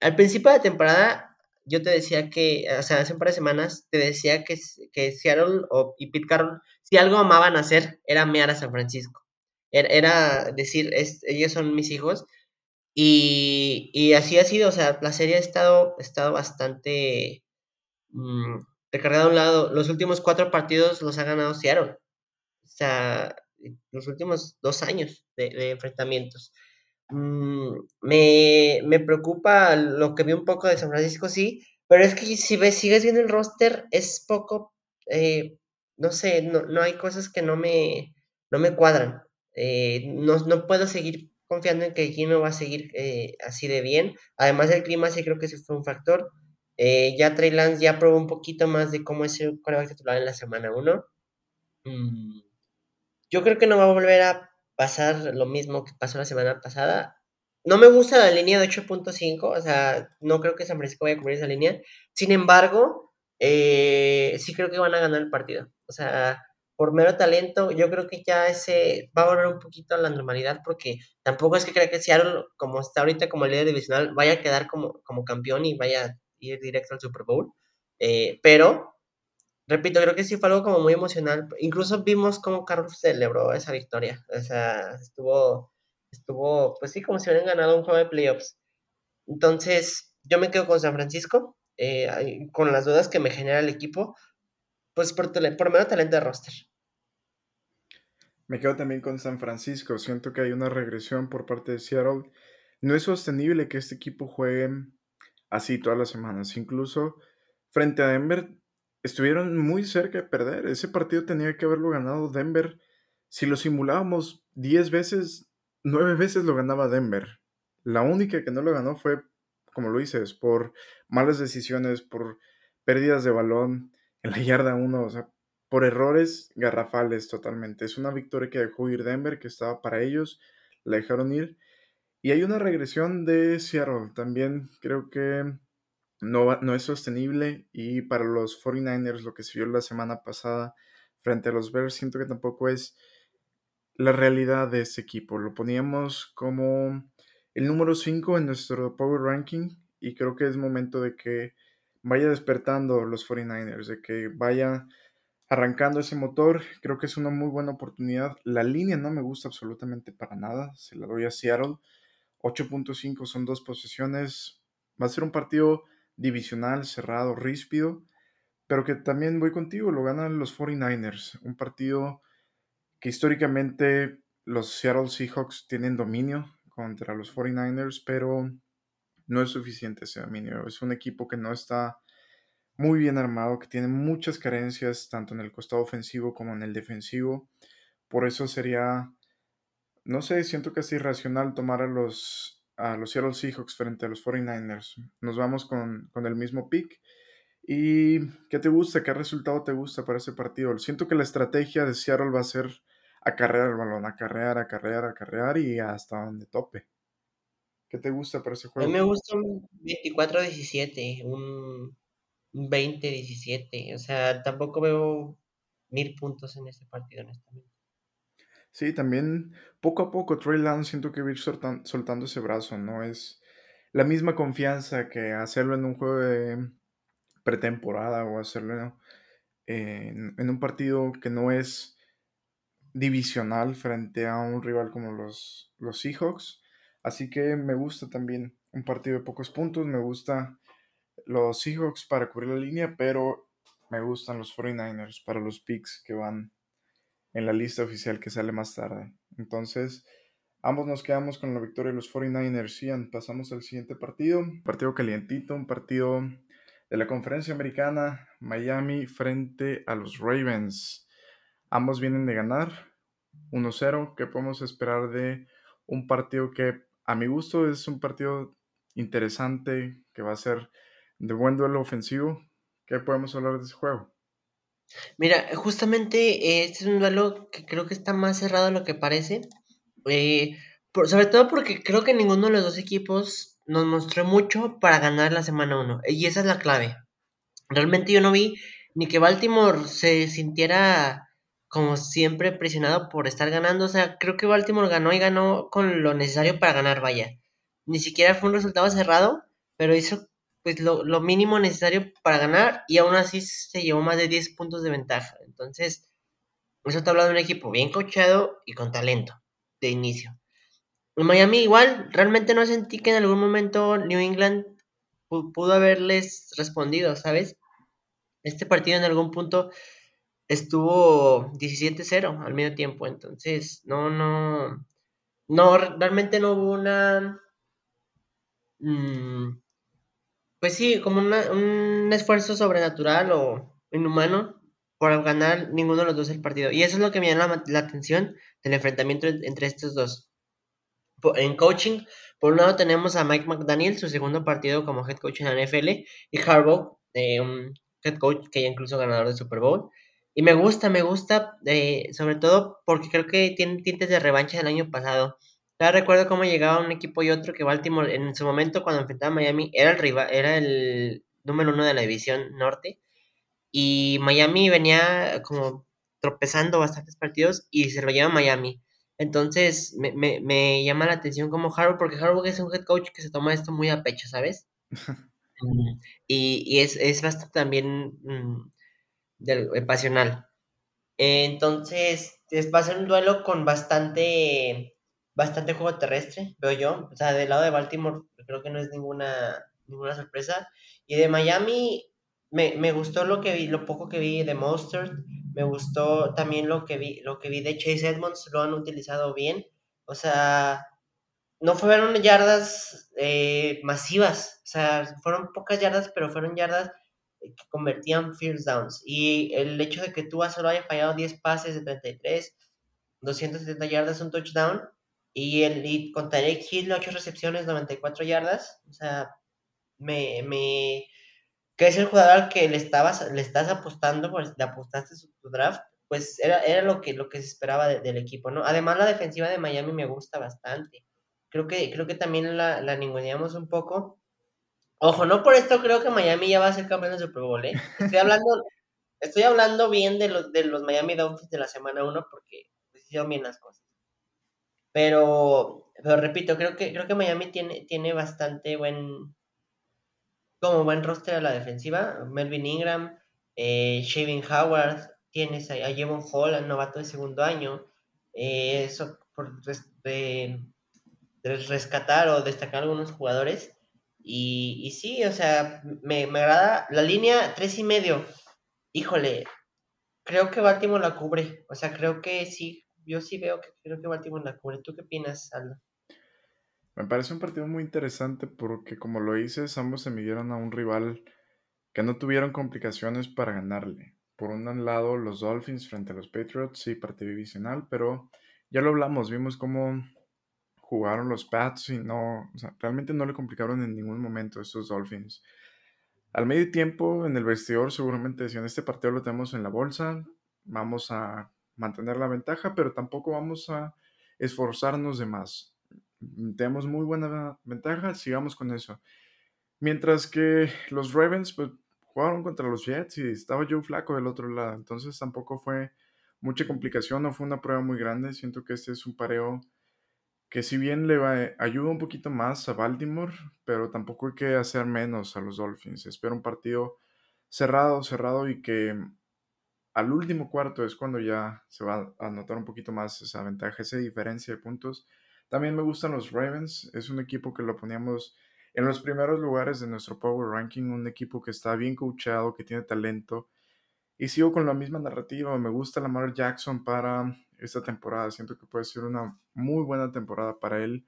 Al principio de temporada, yo te decía que, o sea, hace un par de semanas, te decía que, que Seattle o, y Pete Carroll, si algo amaban hacer, era mear a San Francisco. Era, era decir, es, ellos son mis hijos. Y, y, así ha sido, o sea, la serie ha estado, estado bastante mmm, recargada a un lado. Los últimos cuatro partidos los ha ganado Seattle. O sea, los últimos dos años de, de enfrentamientos. Mm, me, me, preocupa lo que vi un poco de San Francisco, sí, pero es que si ves, sigues viendo el roster, es poco, eh, no sé, no, no, hay cosas que no me, no me cuadran. Eh, no, no, puedo seguir confiando en que Jimmy va a seguir eh, así de bien. Además, el clima sí creo que ese fue un factor. Eh, ya Trey Lance ya probó un poquito más de cómo es el coreback titular en la semana 1. Mm, yo creo que no va a volver a pasar lo mismo que pasó la semana pasada. No me gusta la línea de 8.5, o sea, no creo que San Francisco vaya a cubrir esa línea. Sin embargo, eh, sí creo que van a ganar el partido. O sea, por mero talento, yo creo que ya ese va a volver un poquito a la normalidad porque tampoco es que crea que Seattle, como está ahorita como líder divisional, vaya a quedar como, como campeón y vaya a ir directo al Super Bowl. Eh, pero, repito, creo que sí fue algo como muy emocional. Incluso vimos cómo Carlos celebró esa victoria. O sea, estuvo, estuvo, pues sí, como si hubieran ganado un juego de playoffs. Entonces, yo me quedo con San Francisco, eh, con las dudas que me genera el equipo, pues por, por menos talento de roster. Me quedo también con San Francisco. Siento que hay una regresión por parte de Seattle. No es sostenible que este equipo juegue así todas las semanas. Incluso frente a Denver estuvieron muy cerca de perder. Ese partido tenía que haberlo ganado Denver. Si lo simulábamos 10 veces, 9 veces lo ganaba Denver. La única que no lo ganó fue, como lo dices, por malas decisiones, por pérdidas de balón en la yarda 1, o sea, por errores garrafales totalmente. Es una victoria que dejó ir Denver, que estaba para ellos, la dejaron ir. Y hay una regresión de Seattle, también creo que no, no es sostenible. Y para los 49ers, lo que se vio la semana pasada frente a los Bears, siento que tampoco es la realidad de ese equipo. Lo poníamos como el número 5 en nuestro Power Ranking y creo que es momento de que vaya despertando los 49ers, de que vaya arrancando ese motor. Creo que es una muy buena oportunidad. La línea no me gusta absolutamente para nada. Se la doy a Seattle. 8.5 son dos posesiones. Va a ser un partido divisional, cerrado, ríspido. Pero que también voy contigo, lo ganan los 49ers. Un partido que históricamente los Seattle Seahawks tienen dominio contra los 49ers, pero no es suficiente ese dominio. Es un equipo que no está muy bien armado, que tiene muchas carencias tanto en el costado ofensivo como en el defensivo. Por eso sería, no sé, siento que es irracional tomar a los, a los Seattle Seahawks frente a los 49ers. Nos vamos con, con el mismo pick. ¿Y qué te gusta? ¿Qué resultado te gusta para ese partido? Siento que la estrategia de Seattle va a ser acarrear el balón, acarrear, acarrear, acarrear y hasta donde tope. ¿Qué te gusta para ese juego? A mí me gusta un 24-17, un 20-17. O sea, tampoco veo mil puntos en ese partido, honestamente. Sí, también poco a poco Trey Lance siento que va a ir soltando ese brazo, ¿no? Es la misma confianza que hacerlo en un juego de pretemporada o hacerlo en, un partido que no es divisional frente a un rival como los, los Seahawks. Así que me gusta también un partido de pocos puntos, me gusta los Seahawks para cubrir la línea, pero me gustan los 49ers para los picks que van en la lista oficial que sale más tarde. Entonces, ambos nos quedamos con la victoria de los 49ers. Ian, pasamos al siguiente partido, partido calientito, un partido de la conferencia americana, Miami frente a los Ravens. Ambos vienen de ganar 1-0. ¿Qué podemos esperar de un partido que a mi gusto es un partido interesante que va a ser de buen duelo ofensivo. ¿Qué podemos hablar de ese juego? Mira, justamente este es un duelo que creo que está más cerrado de lo que parece. Eh, sobre todo porque creo que ninguno de los dos equipos nos mostró mucho para ganar la semana 1. Y esa es la clave. Realmente yo no vi ni que Baltimore se sintiera como siempre, presionado por estar ganando. O sea, creo que Baltimore ganó y ganó con lo necesario para ganar, vaya. Ni siquiera fue un resultado cerrado, pero hizo pues lo, mínimo necesario para ganar y aún así se llevó más de 10 puntos de ventaja. Entonces, eso te habla de un equipo bien coachado y con talento de inicio. En Miami igual, realmente no sentí que en algún momento New England pudo haberles respondido, ¿sabes? Este partido en algún punto estuvo 17-0 al medio tiempo, entonces no, no, no, realmente no hubo una, mm, pues sí, como un esfuerzo sobrenatural o inhumano por ganar ninguno de los dos el partido. Y eso es lo que me llama la, atención del enfrentamiento entre estos dos. en coaching. Por un lado tenemos a Mike McDaniel, su segundo partido como head coach en la NFL, y Harbaugh, eh, un head coach que ya incluso ganador de Super Bowl. Y me gusta, me gusta, eh, sobre todo porque creo que tiene tintes de revancha del año pasado. Ya recuerdo cómo llegaba un equipo y otro que Baltimore en su momento cuando enfrentaba a Miami era el rival, era el número uno de la división norte. Y Miami venía como tropezando bastantes partidos y se lo lleva Miami. Entonces me, me, me llama la atención como Harbaugh, porque Harbaugh es un head coach que se toma esto muy a pecho, ¿sabes? Y, y es, es, bastante también mm, del, pasional. entonces, es, va a ser un duelo con bastante, bastante juego terrestre, veo yo. O sea, del lado de Baltimore creo que no es ninguna, ninguna sorpresa. Y de Miami, me, me, gustó lo que vi, lo poco que vi de Mostert, me gustó también lo que vi, lo que vi de Chase Edmonds, lo han utilizado bien. O sea, no fueron yardas eh, masivas, o sea, fueron pocas yardas, pero fueron yardas que convertían first downs. Y el hecho de que tú solo haya fallado 10 pases de 33, 270 yardas, un touchdown, y, el, y con Tarek Hill, 8 recepciones, 94 yardas, o sea, me, me, que es el jugador al que le, estabas, le estás apostando, pues le apostaste su, tu draft, pues era, era lo, que, lo que se esperaba de, del equipo, ¿no? Además, la defensiva de Miami me gusta bastante. Creo que, creo que también la, la ninguneamos un poco. Ojo, no por esto creo que Miami ya va a ser campeón de Super Bowl, ¿eh? Estoy hablando, estoy hablando bien de los, de los Miami Dolphins de la semana 1 porque hicieron bien las cosas. Pero, pero repito, creo que, creo que Miami tiene, tiene bastante buen, como buen roster a la defensiva. Melvin Ingram, eh, Shaving Howard, tienes a, a Jevon Hall, al novato de segundo año. Eh, eso por de, de, rescatar o destacar algunos jugadores. Y, y sí, o sea, me, me, agrada la línea tres y medio. Híjole, creo que Baltimore la cubre. O sea, creo que sí, yo sí veo que creo que Baltimore la cubre. ¿Tú qué opinas, Aldo? Me parece un partido muy interesante porque, como lo dices, ambos se midieron a un rival que no tuvieron complicaciones para ganarle. Por un lado, los Dolphins frente a los Patriots, sí, partido divisional, pero ya lo hablamos, vimos cómo jugaron los Pats y no, o sea, realmente no le complicaron en ningún momento a estos Dolphins. Al medio tiempo, en el vestidor, seguramente decían: Este partido lo tenemos en la bolsa, vamos a mantener la ventaja, pero tampoco vamos a esforzarnos de más tenemos muy buena ventaja, sigamos con eso. Mientras que los Ravens pues, jugaron contra los Jets y estaba Joe Flaco del otro lado, entonces tampoco fue mucha complicación, no fue una prueba muy grande. Siento que este es un pareo que si bien le va, ayuda un poquito más a Baltimore, pero tampoco hay que hacer menos a los Dolphins. Espero un partido cerrado, cerrado y que al último cuarto es cuando ya se va a notar un poquito más esa ventaja, esa diferencia de puntos también me gustan los Ravens. Es un equipo que lo poníamos en los primeros lugares de nuestro Power Ranking. Un equipo que está bien coachado, que tiene talento. Y sigo con la misma narrativa. Me gusta Lamar Jackson para esta temporada. Siento que puede ser una muy buena temporada para él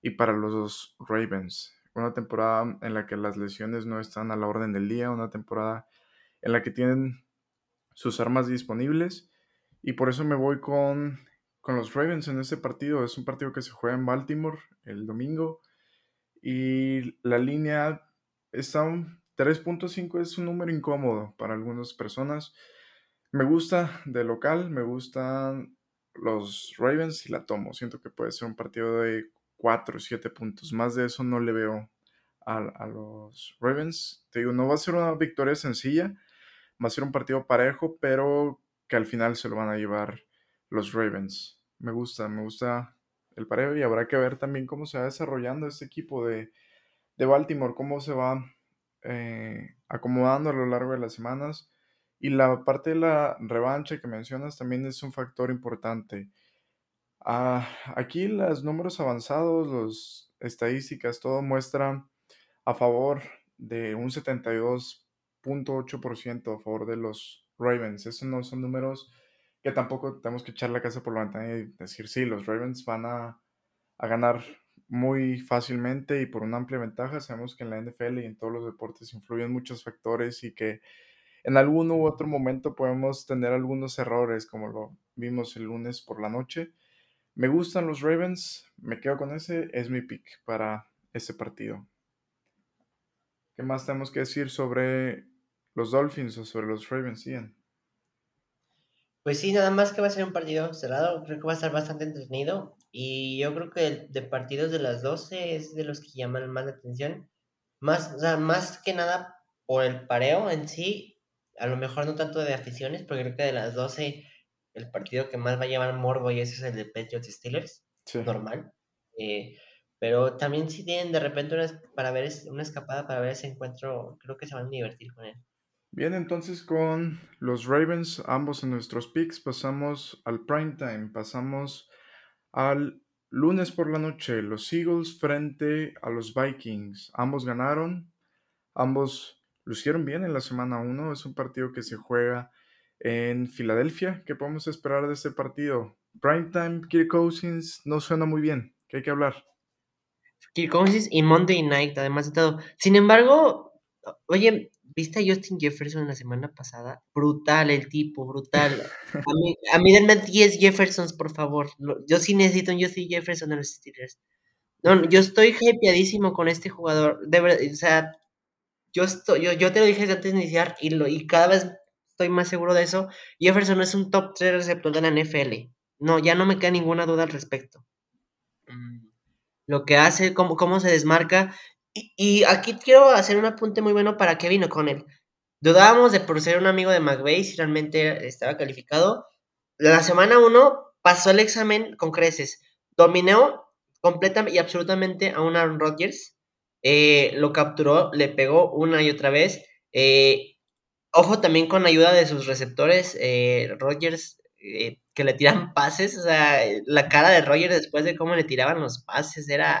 y para los Ravens. Una temporada en la que las lesiones no están a la orden del día. Una temporada en la que tienen sus armas disponibles. Y por eso me voy con con los Ravens en este partido. Es un partido que se juega en Baltimore el domingo. Y la línea está un 3.5, es un número incómodo para algunas personas. Me gusta de local, me gustan los Ravens y la tomo. Siento que puede ser un partido de 4 o 7 puntos. Más de eso no le veo a, a, los Ravens. Te digo, no va a ser una victoria sencilla, va a ser un partido parejo, pero que al final se lo van a llevar los Ravens. Me gusta, me gusta el pareo y habrá que ver también cómo se va desarrollando este equipo de, de Baltimore, cómo se va eh, acomodando a lo largo de las semanas. Y la parte de la revancha que mencionas también es un factor importante. Ah, aquí los números avanzados, las estadísticas, todo muestra a favor de un 72.8% a favor de los Ravens. Esos no son números que tampoco tenemos que echar la casa por la ventana y decir, sí, los Ravens van a, a ganar muy fácilmente y por una amplia ventaja. Sabemos que en la NFL y en todos los deportes influyen muchos factores y que en algún u otro momento podemos tener algunos errores, como lo vimos el lunes por la noche. Me gustan los Ravens, me quedo con ese, es mi pick para este partido. ¿Qué más tenemos que decir sobre los Dolphins o sobre los Ravens, Ian? Pues sí, nada más que va a ser un partido cerrado, creo que va a estar bastante entretenido y yo creo que de partidos de las 12 es de los que llaman más la atención, más, o sea, más que nada por el pareo en sí, a lo mejor no tanto de aficiones, porque creo que de las 12 el partido que más va a llevar morbo y ese es el de Patriots Steelers, Sí. normal. Eh, pero también si tienen de repente una, para ver una escapada para ver ese encuentro, creo que se van a divertir con él. Bien, entonces con los Ravens, ambos en nuestros picks, pasamos al prime time, pasamos al lunes por la noche, los Eagles frente a los Vikings. Ambos ganaron, ambos lucieron bien en la semana 1, es un partido que se juega en Filadelfia. ¿Qué podemos esperar de este partido? Primetime, Kirk Cousins no suena muy bien, ¿qué hay que hablar? Kirk Cousins y Monday Night, además de todo. Sin embargo, oye, ¿viste a Justin Jefferson la semana pasada? Brutal el tipo, brutal. A mí, a mí denme 10 Jeffersons, por favor. Yo sí necesito un Justin Jefferson en los Steelers. No, no, yo estoy hypeadísimo con este jugador. De verdad, o sea, yo, estoy, yo, yo te lo dije antes de iniciar y, lo, y cada vez estoy más seguro de eso. Jefferson es un top 3 receptor de la NFL. No, ya no me queda ninguna duda al respecto. Mm, Lo que hace, cómo, cómo se desmarca. Y, aquí quiero hacer un apunte muy bueno para Kevin O'Connell. Dudábamos de por ser un amigo de McVeigh si realmente estaba calificado. La semana 1 pasó el examen con creces. Dominó completamente y absolutamente a un Aaron Rodgers. Eh, lo capturó, le pegó una y otra vez. Eh, ojo también con ayuda de sus receptores. Eh, Rodgers eh, que le tiran pases. O sea, la cara de Rodgers después de cómo le tiraban los pases era,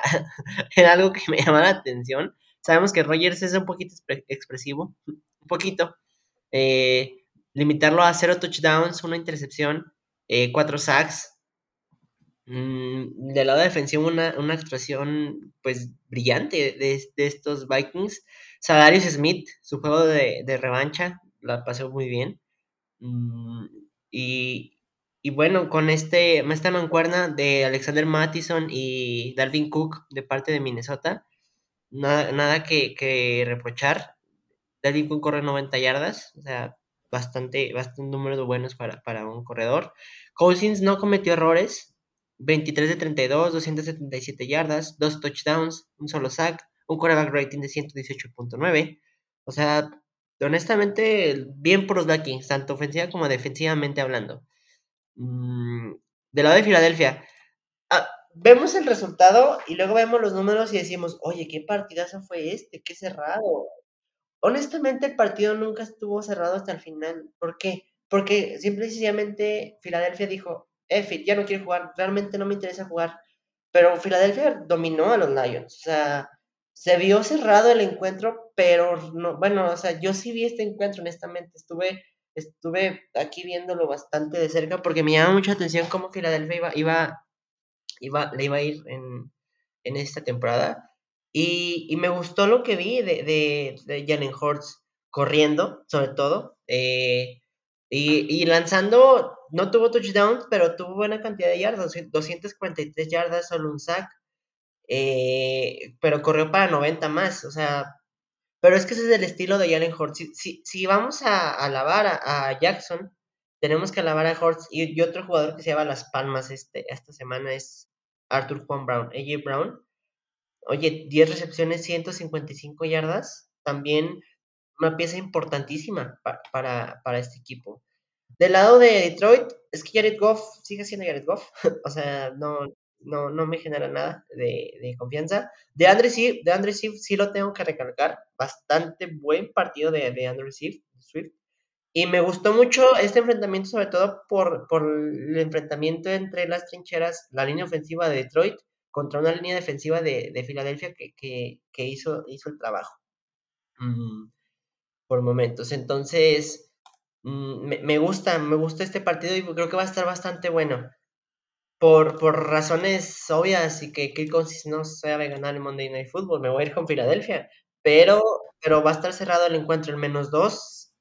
algo que me llamaba la atención. Sabemos que Rodgers es un poquito expre- expresivo. Un poquito. Eh, limitarlo a cero touchdowns, una intercepción, eh, cuatro sacks. Mm, del lado defensivo, una, una actuación pues brillante de, de estos Vikings. Salarius Smith, su juego de, de revancha, la pasó muy bien. Mm, y, y bueno, con este, esta mancuerna de Alexander Mattison y Dalvin Cook de parte de Minnesota, nada, nada que, que reprochar. Dalvin Cook corre 90 yardas, o sea, bastante, bastante números buenos para, para un corredor. Cousins no cometió errores, 23 de 32, 277 yardas, dos touchdowns, un solo sack, un quarterback rating de 118.9. O sea, honestamente, bien por los Vikings, tanto ofensiva como defensivamente hablando. Mm, del lado de Filadelfia, ah, vemos el resultado y luego vemos los números y decimos, oye, ¿qué partidazo fue este? Qué cerrado. Honestamente, el partido nunca estuvo cerrado hasta el final. ¿Por qué? Porque simple y sencillamente Filadelfia dijo, eh, ya no quiero jugar, realmente no me interesa jugar. Pero Filadelfia dominó a los Lions. O sea, se vio cerrado el encuentro, pero no, bueno, o sea, yo sí vi este encuentro, honestamente. Estuve, estuve aquí viéndolo bastante de cerca porque me llama mucha atención cómo Filadelfia iba, iba, iba, le iba a ir en, en esta temporada. Y, y me gustó lo que vi de, de, de Jalen Hurts corriendo, sobre todo. eh, y, y lanzando, no tuvo touchdowns, pero tuvo buena cantidad de yardas, 243 yardas, solo un sack. Eh, pero corrió para 90 más, o sea, pero es que ese es el estilo de Jalen Hurts. Si, si, vamos a, alabar a, Jackson, tenemos que alabar a Hurts. Y, otro jugador que se lleva las palmas este, esta semana es Arthur Juan Brown, AJ Brown. Oye, 10 recepciones, 155 yardas. También una pieza importantísima pa- para, para este equipo. Del lado de Detroit, es que Jared Goff sigue siendo Jared Goff. o sea, no, no, no me genera nada de, de confianza. De Andre Swift, de Andre Swift sí lo tengo que recalcar. Bastante buen partido de, de Andre Swift. Swift. Y me gustó mucho este enfrentamiento, sobre todo por, por el enfrentamiento entre las trincheras, la línea ofensiva de Detroit contra una línea defensiva de, de Filadelfia que, que, que hizo, hizo el trabajo mm, por momentos. Entonces, mm, me, me gusta, me gusta este partido y creo que va a estar bastante bueno. Por, por razones obvias y que Kirk Cousins no sabe ganar el Monday Night Football, me voy a ir con Filadelfia. Pero, pero va a estar cerrado el encuentro en menos dos.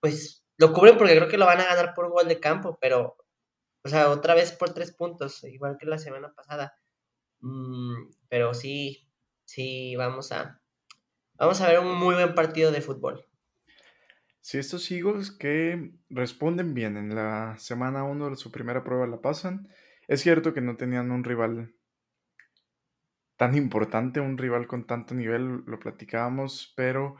Pues lo cubren porque creo que lo van a ganar por gol de campo, pero O sea, otra vez por tres puntos, igual que la semana pasada. Mm, pero sí, sí, vamos a, vamos a ver un muy buen partido de fútbol. Si estos Eagles que responden bien en la semana 1 de su primera prueba la pasan, es cierto que no tenían un rival tan importante, un rival con tanto nivel, lo platicábamos, pero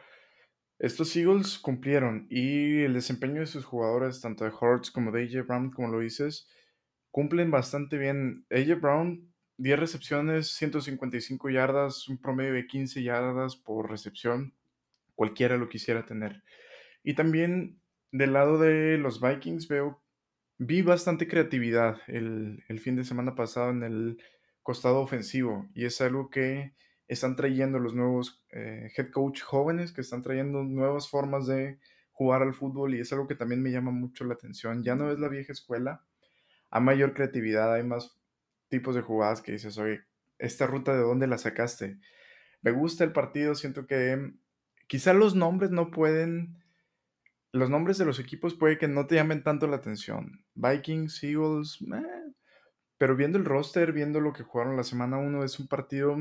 estos Eagles cumplieron y el desempeño de sus jugadores, tanto de Hurts como de AJ Brown, como lo dices, cumplen bastante bien. AJ Brown, 10 recepciones, 155 yardas, un promedio de 15 yardas por recepción. Cualquiera lo quisiera tener. Y también del lado de los Vikings veo, vi bastante creatividad el, el fin de semana pasado en el costado ofensivo y es algo que están trayendo los nuevos eh, head coach jóvenes, que están trayendo nuevas formas de jugar al fútbol y es algo que también me llama mucho la atención. Ya no es la vieja escuela, hay mayor creatividad, hay más tipos de jugadas que dices, oye, esta ruta de dónde la sacaste. Me gusta el partido, siento que quizá los nombres no pueden, los nombres de los equipos puede que no te llamen tanto la atención. Vikings, Eagles, eh, pero viendo el roster, viendo lo que jugaron la semana 1, es un partido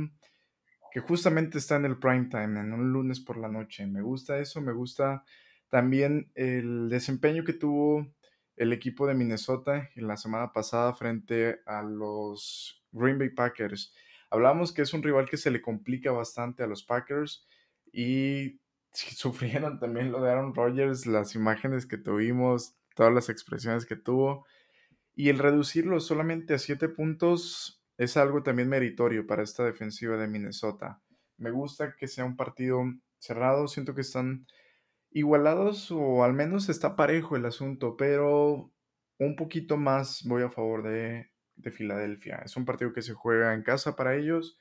que justamente está en el prime time, en un lunes por la noche. Me gusta eso, me gusta también el desempeño que tuvo el equipo de Minnesota en la semana pasada frente a los Green Bay Packers. Hablamos que es un rival que se le complica bastante a los Packers y sufrieron también lo de Aaron Rodgers, las imágenes que tuvimos, todas las expresiones que tuvo. Y el reducirlo solamente a siete puntos es algo también meritorio para esta defensiva de Minnesota. Me gusta que sea un partido cerrado, siento que están igualados o al menos está parejo el asunto, pero un poquito más voy a favor de, de Filadelfia. Es un partido que se juega en casa para ellos,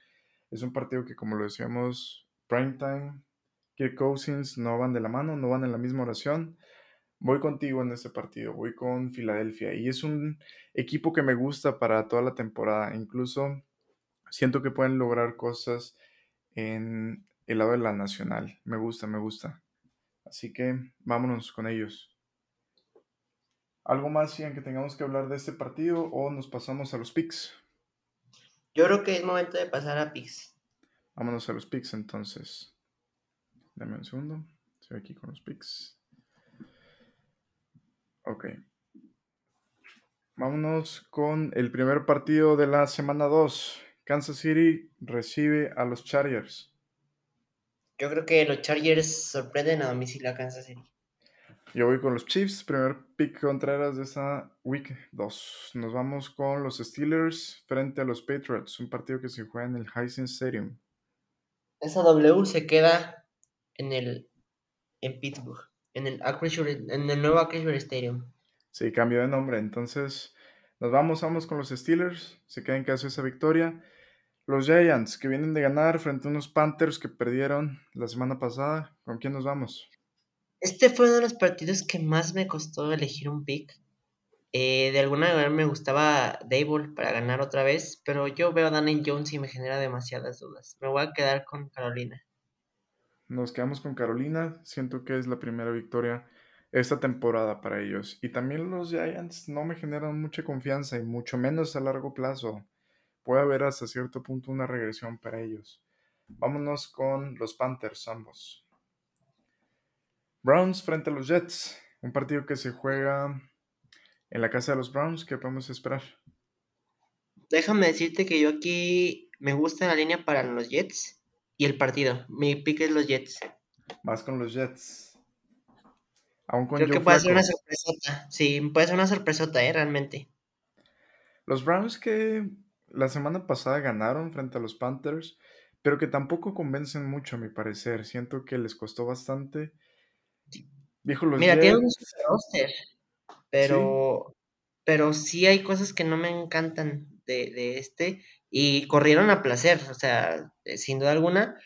es un partido que como lo decíamos, primetime, Kirk Cousins no van de la mano, no van en la misma oración. Voy contigo en este partido, voy con Filadelfia y es un equipo que me gusta para toda la temporada. Incluso siento que pueden lograr cosas en el lado de la nacional. Me gusta, me gusta. Así que vámonos con ellos. ¿Algo más, Ian, que tengamos que hablar de este partido o nos pasamos a los picks? Yo creo que es momento de pasar a picks. Vámonos a los picks entonces. Dame un segundo. Estoy aquí con los picks. Ok. Vámonos con el primer partido de la semana 2. Kansas City recibe a los Chargers. Yo creo que los Chargers sorprenden a domicilio a Kansas City. Yo voy con los Chiefs, primer pick Contreras de esa week 2. Nos vamos con los Steelers frente a los Patriots, un partido que se juega en el Hisense Stadium. Esa W se queda en el en Pittsburgh en el, en el nuevo Acrisure Stadium. Sí, cambio de nombre. Entonces, nos vamos, vamos con los Steelers. Se queda en caso esa victoria. Los Giants, que vienen de ganar frente a unos Panthers que perdieron la semana pasada. ¿Con quién nos vamos? Este fue uno de los partidos que más me costó elegir un pick. Eh, de alguna manera me gustaba Dable para ganar otra vez, pero yo veo a Danny Jones y me genera demasiadas dudas. Me voy a quedar con Carolina. Nos quedamos con Carolina. Siento que es la primera victoria esta temporada para ellos. Y también los Giants no me generan mucha confianza y mucho menos a largo plazo. Puede haber hasta cierto punto una regresión para ellos. Vámonos con los Panthers ambos. Browns frente a los Jets. Un partido que se juega en la casa de los Browns. ¿Qué podemos esperar? Déjame decirte que yo aquí me gusta la línea para los Jets y el partido. Mi pick es los Jets. Más con los Jets. Aún con Creo que puede ser una sorpresota. Sí, puede ser una sorpresota, ¿eh? Realmente. Los Browns que la semana pasada ganaron frente a los Panthers, pero que tampoco convencen mucho, a mi parecer. Siento que les costó bastante. Viejo, los Mira, tienen un roster, pero, pero sí hay cosas que no me encantan de, este y corrieron a placer, o sea, eh, sin duda alguna,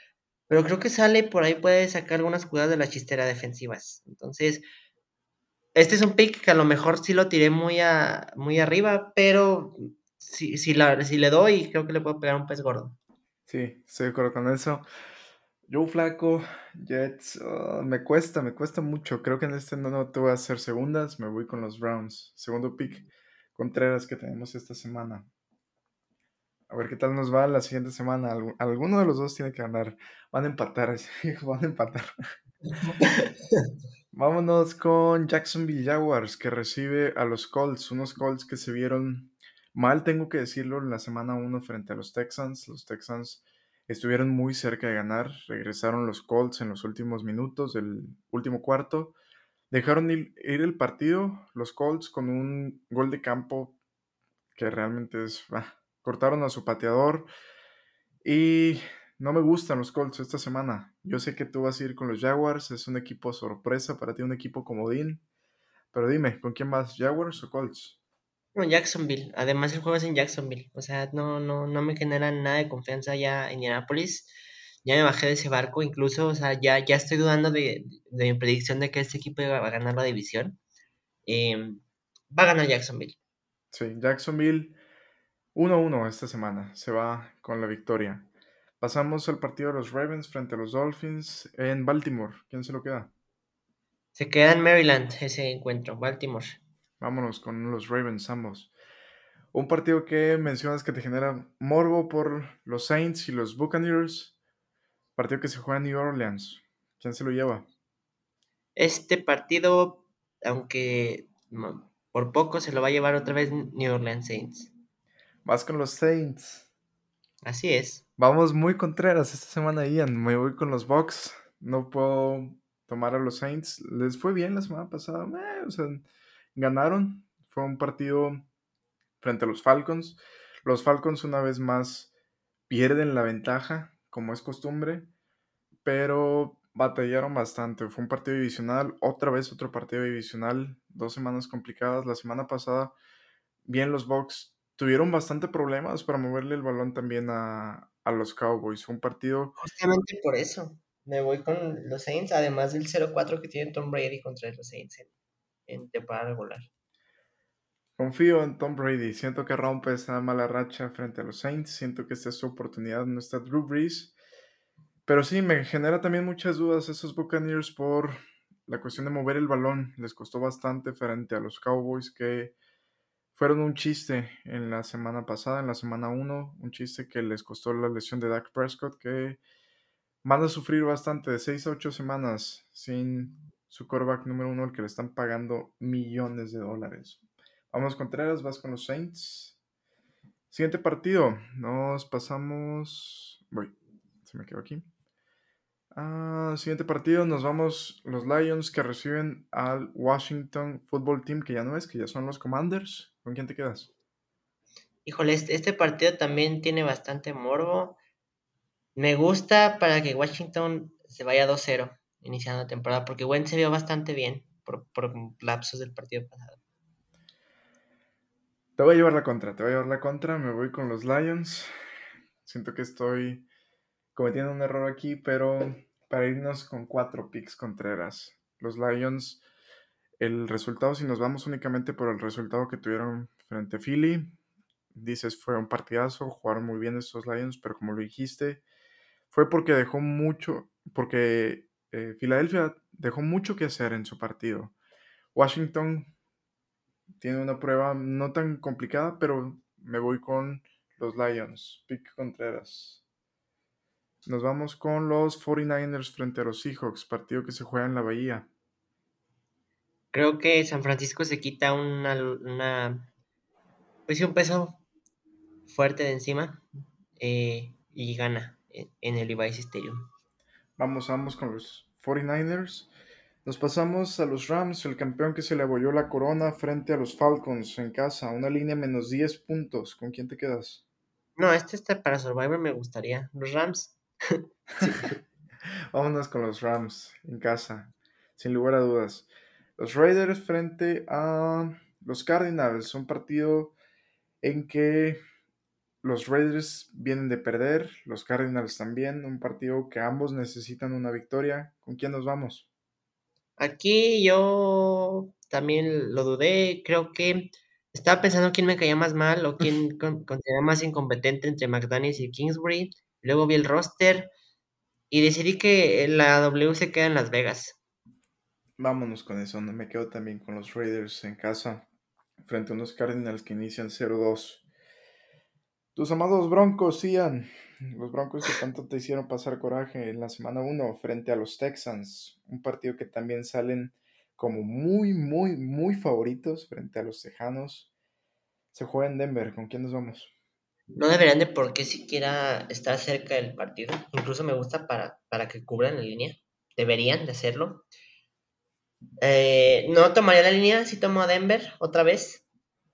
pero creo que sale por ahí, puede sacar algunas jugadas de la chistera defensivas. Entonces, este es un pick que a lo mejor sí lo tiré muy, a, muy arriba, pero si, si, la, si le doy, creo que le puedo pegar un pez gordo. Sí, estoy de acuerdo con eso. Yo, Flaco, Jets, ah, me cuesta, me cuesta mucho. Creo que en este no, no te voy a hacer segundas, me voy con los Browns. Segundo pick Contreras que tenemos esta semana. A ver qué tal nos va la siguiente semana. Alguno de los dos tiene que ganar. Van a empatar, van a empatar. Vámonos con Jacksonville Jaguars, que recibe a los Colts. Unos Colts que se vieron mal, tengo que decirlo, en la semana 1 frente a los Texans. Los Texans estuvieron muy cerca de ganar. Regresaron los Colts en los últimos minutos del último cuarto. Dejaron ir, el partido los Colts con un gol de campo que realmente es... cortaron a su pateador y no me gustan los Colts esta semana. Yo sé que tú vas a ir con los Jaguars, es un equipo sorpresa para ti, un equipo comodín. Pero dime, ¿con quién vas? ¿Jaguars o Colts? No, Jacksonville. Además el juego es en Jacksonville. O sea, no, no, no me genera nada de confianza ya en Indianapolis. Ya me bajé de ese barco, incluso, o sea, ya, ya estoy dudando de, mi predicción de que este equipo va a ganar la división. Em, va a ganar Jacksonville. Sí, Jacksonville 1-1 esta semana. Se va con la victoria. Pasamos al partido de los Ravens frente a los Dolphins en Baltimore. ¿Quién se lo queda? Se queda en Maryland ese encuentro, Baltimore. Vámonos con los Ravens ambos. Un partido que mencionas que te genera morbo por los Saints y los Buccaneers. Partido que se juega en New Orleans. ¿Quién se lo lleva? Este partido, aunque por poco, se lo va a llevar otra vez New Orleans Saints. Vas con los Saints. Así es. Vamos muy contreras esta semana, Ian. Me voy con los Bucks. No puedo tomar a los Saints. Les fue bien la semana pasada. Eh, o sea, ganaron. Fue un partido frente a los Falcons. Los Falcons una vez más pierden la ventaja, como es costumbre, pero batallaron bastante. Fue un partido divisional, otra vez otro partido divisional, dos semanas complicadas. La semana pasada, bien los Bucks tuvieron bastante problemas para moverle el balón también a, a los Cowboys. Fue un partido... Justamente por eso. Me voy con los Saints, además del 0-4 que tiene Tom Brady contra los Saints en temporada regular. Confío en Tom Brady. Siento que rompe esa mala racha frente a los Saints. Siento que esta es su oportunidad. No está Drew Brees. Pero sí, me genera también muchas dudas esos Buccaneers por la cuestión de mover el balón. Les costó bastante frente a los Cowboys que fueron un chiste en la semana pasada, en la semana 1. Un chiste que les costó la lesión de Dak Prescott que van a sufrir bastante de 6 a 8 semanas sin su quarterback número uno, el que le están pagando millones de dólares. Vamos Contreras, vas con los Saints. Siguiente partido, nos pasamos. Voy, se me quedó aquí. Ah, siguiente partido, nos vamos los Lions que reciben al Washington Football Team, que ya no es, que ya son los Commanders. ¿Con quién te quedas? Híjole, este, este partido también tiene bastante morbo. Me gusta para que Washington se vaya 2-0 iniciando la temporada, porque Wentz se vio bastante bien por, lapsos del partido pasado. Te voy a llevar la contra, te voy a llevar la contra, me voy con los Lions. Siento que estoy cometiendo un error aquí, pero para irnos con cuatro picks contreras. Los Lions, el resultado, si nos vamos únicamente por el resultado que tuvieron frente a Philly, dices fue un partidazo, jugaron muy bien estos Lions, pero como lo dijiste, fue porque dejó mucho, porque eh, Filadelfia dejó mucho que hacer en su partido. Washington tiene una prueba no tan complicada, pero me voy con los Lions. Pick Contreras. Nos vamos con los 49ers frente a los Seahawks, partido que se juega en la Bahía. Creo que San Francisco se quita una, una pues un peso fuerte de encima eh, y gana en el Levi's Stadium. Vamos, vamos con los 49ers. Nos pasamos a los Rams, el campeón que se le abolló la corona frente a los Falcons en casa. Una línea menos 10 puntos. ¿Con quién te quedas? No, este está para Survivor me gustaría. Los Rams. Vámonos con los Rams en casa, sin lugar a dudas. Los Raiders frente a los Cardinals. Un partido en que los Raiders vienen de perder, los Cardinals también, un partido que ambos necesitan una victoria. ¿Con quién nos vamos? Aquí yo también lo dudé, creo que estaba pensando quién me caía más mal o quién consideraba más incompetente entre McDaniels y Kingsbury. Luego vi el roster y decidí que la W se queda en Las Vegas. Vámonos con eso, me quedo también con los Raiders en casa. frente a unos Cardinals que inician 0-2. Tus amados Broncos, Ian. Los Broncos que tanto te hicieron pasar coraje en la semana 1 frente a los Texans. Un partido que también salen como muy, muy, muy favoritos frente a los Tejanos. Se juega en Denver. ¿Con quién nos vamos? No deberían de por qué siquiera estar cerca del partido. Incluso me gusta para, para que cubran la línea. Deberían de hacerlo. Eh, no tomaría la línea si tomo a Denver otra vez.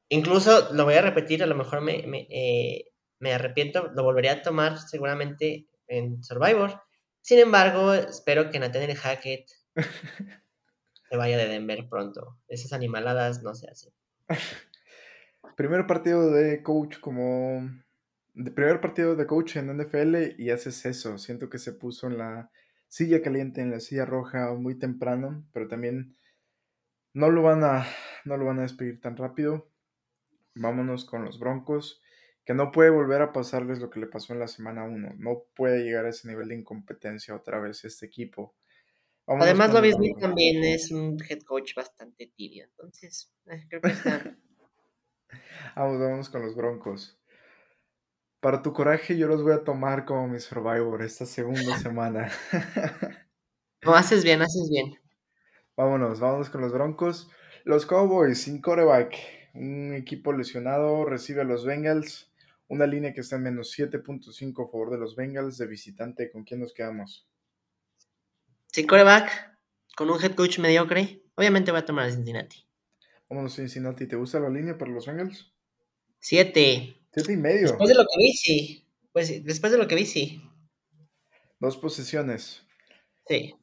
Incluso lo voy a repetir, a lo mejor me, me, eh, me arrepiento, lo volvería a tomar seguramente en Survivor. Sin embargo, espero que Nathaniel Hackett se vaya de Denver pronto. Esas animaladas no se hacen. Primer partido de coach como... De primer partido de coach en NFL y haces eso. Siento que se puso en la silla caliente, en la silla roja muy temprano, pero también no lo van a, no lo van a despedir tan rápido. Vámonos con los Broncos, que no puede volver a pasarles lo que le pasó en la semana 1. No puede llegar a ese nivel de incompetencia otra vez este equipo. Vámonos Además, lo mismo también es un head coach bastante tibio, entonces eh, creo que está... vamos, vamos con los Broncos. Para tu coraje, yo los voy a tomar como mi Survivor esta segunda semana. no, haces bien, haces bien. Vámonos, vámonos con los Broncos. Los Cowboys sin coreback. Un equipo lesionado recibe a los Bengals. Una línea que está en menos 7.5 a favor de los Bengals de visitante. ¿Con quién nos quedamos? Sin coreback, con un head coach mediocre. Obviamente voy a tomar a Cincinnati. Vámonos a Cincinnati. ¿Te gusta la línea para los Bengals? Siete. Siete y medio. Después de lo que vi, sí. Pues después de lo que vi, sí. Dos posiciones. Sí.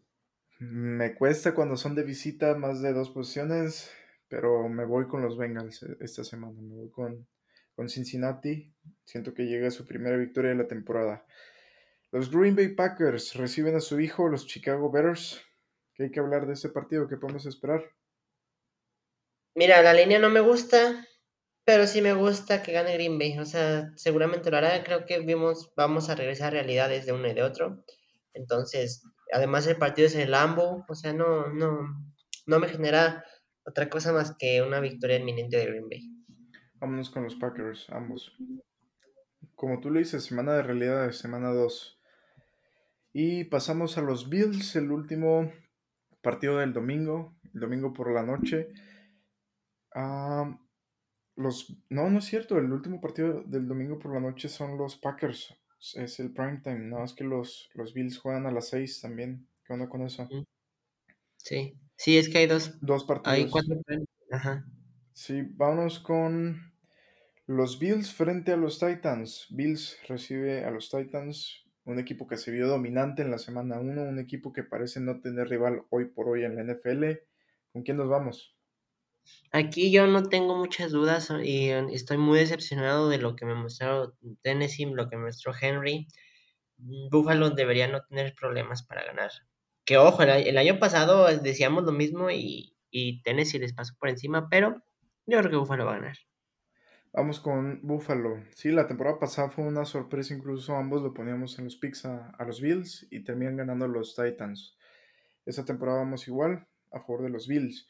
Me cuesta cuando son de visita más de dos posiciones, pero me voy con los Bengals eh, esta semana. Me voy con, con Cincinnati. Siento que llega su primera victoria de la temporada. Los Green Bay Packers reciben a su hijo, los Chicago Bears. ¿Qué hay que hablar de ese partido? ¿Qué podemos esperar? Mira, la línea no me gusta, pero sí me gusta que gane Green Bay. O sea, seguramente lo hará. Creo que vimos, vamos a regresar a realidades de uno y de otro. Entonces, Además, el partido es el Lambo, o sea, no, no, no me genera otra cosa más que una victoria inminente de Green Bay. Vámonos con los Packers, ambos. Como tú le dices, semana de realidad, semana 2. Y pasamos a los Bills, el último partido del domingo, el domingo por la noche. Ah, los, no, no es cierto, el último partido del domingo por la noche son los Packers es el prime time, nada más que los, los Bills juegan a las 6 también. ¿Qué onda con eso? Sí, sí, es que hay dos. Dos partidos. Hay cuatro. Ajá. Sí, vámonos con los Bills frente a los Titans. Bills recibe a los Titans, un equipo que se vio dominante en la semana 1, un equipo que parece no tener rival hoy por hoy en la NFL. ¿Con quién nos vamos? Aquí yo no tengo muchas dudas y estoy muy decepcionado de lo que me mostró Tennessee, lo que me mostró Henry. Buffalo debería no tener problemas para ganar. Que ojo, el, año pasado decíamos lo mismo y, y, Tennessee les pasó por encima, pero yo creo que Buffalo va a ganar. Vamos con Buffalo. Sí, la temporada pasada fue una sorpresa, incluso ambos lo poníamos en los picks a, a los Bills y terminan ganando los Titans. Esta temporada vamos igual a favor de los Bills.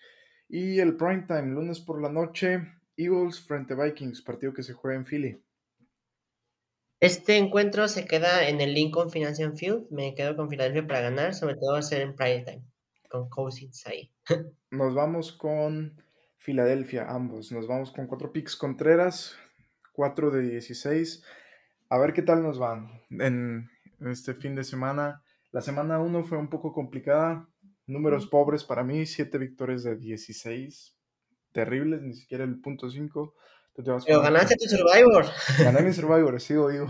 Y el prime time, lunes por la noche, Eagles frente a Vikings, partido que se juega en Philly. Este encuentro se queda en el Lincoln Financial Field. Me quedo con Filadelfia para ganar, sobre todo a ser en prime time, con Cousins ahí. Nos vamos con Filadelfia, ambos. Nos vamos con cuatro picks Contreras, 4 de 16. A ver qué tal nos van en este fin de semana. La semana 1 fue un poco complicada. Números pobres para mí, 7 victorias de 16. Terribles, ni siquiera el punto 5. Pero ganaste tu Survivor. Gané mi Survivor, sigo vivo.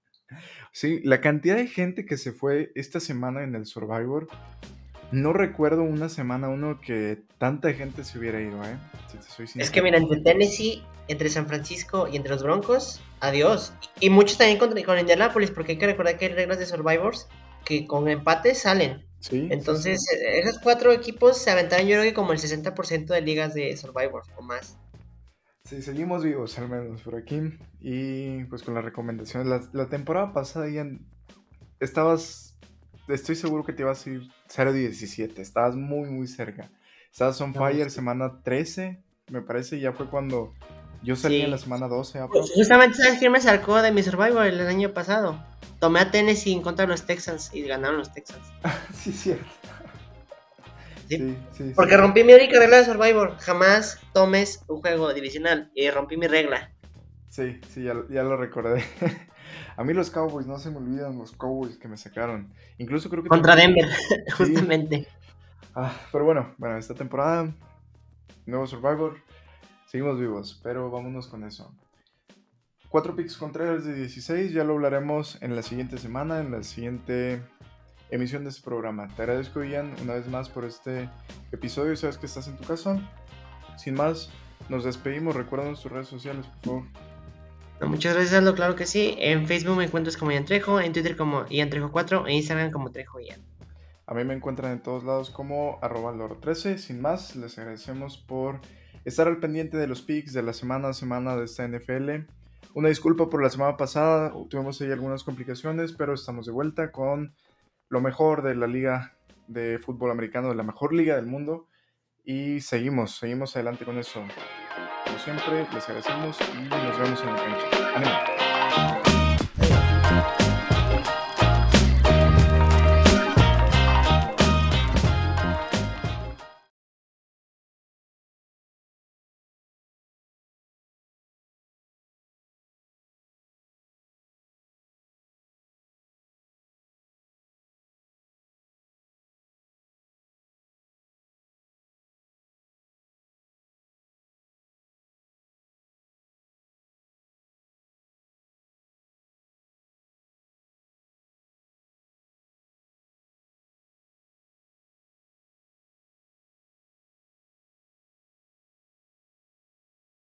sí, la cantidad de gente que se fue esta semana en el Survivor. No recuerdo una semana uno que tanta gente se hubiera ido, ¿eh? es que mira, entre Tennessee, entre San Francisco y entre los Broncos, adiós. Y muchos también con, con Indianapolis, porque hay que recordar que hay reglas de Survivors que con empates salen. Entonces, esos cuatro equipos se aventaron yo creo que como el 60% de ligas de Survivor o más. Sí, seguimos vivos al menos por aquí. Y pues con las recomendaciones. La, temporada pasada ya estabas, estoy seguro que te ibas a ir 0-17. Estabas muy, muy cerca. Estabas on fire semana 13. me parece, ya fue cuando yo salí en la semana 12. Pues, justamente, ¿sabes quién me sacó de mi Survivor el año pasado? Tomé a Tennessee en contra de los Texans y ganaron los Texans. sí, cierto. ¿Sí? Sí, Porque rompí mi única regla de Survivor. Jamás tomes un juego divisional. Y rompí mi regla. Sí, sí, ya, ya lo recordé. a mí los Cowboys, no se me olvidan los Cowboys que me sacaron. Incluso creo que... Contra Denver, justamente. Ah, pero bueno, bueno, esta temporada, nuevo Survivor, seguimos vivos, pero vámonos con eso. Cuatro picks contrarios de 16, ya lo hablaremos en la siguiente semana, en la siguiente emisión de este programa. Te agradezco, Ian, una vez más por este episodio. Sabes que estás en tu casa. Sin más, nos despedimos. Recuerda tus redes sociales, por favor. muchas gracias, Aldo. Claro que sí. En Facebook me encuentras como Ian Trejo, en Twitter como Ian Trejo4, en Instagram como Trejo Ian. A mí me encuentran en todos lados como arroba 13 Sin más, les agradecemos por estar al pendiente de los picks de la semana a semana de esta NFL. Una disculpa por la semana pasada, tuvimos ahí algunas complicaciones, pero estamos de vuelta con lo mejor de la liga de fútbol americano, de la mejor liga del mundo. Y seguimos, seguimos adelante con eso. Como siempre, les agradecemos y nos vemos en la cancha. ¡Ánimo!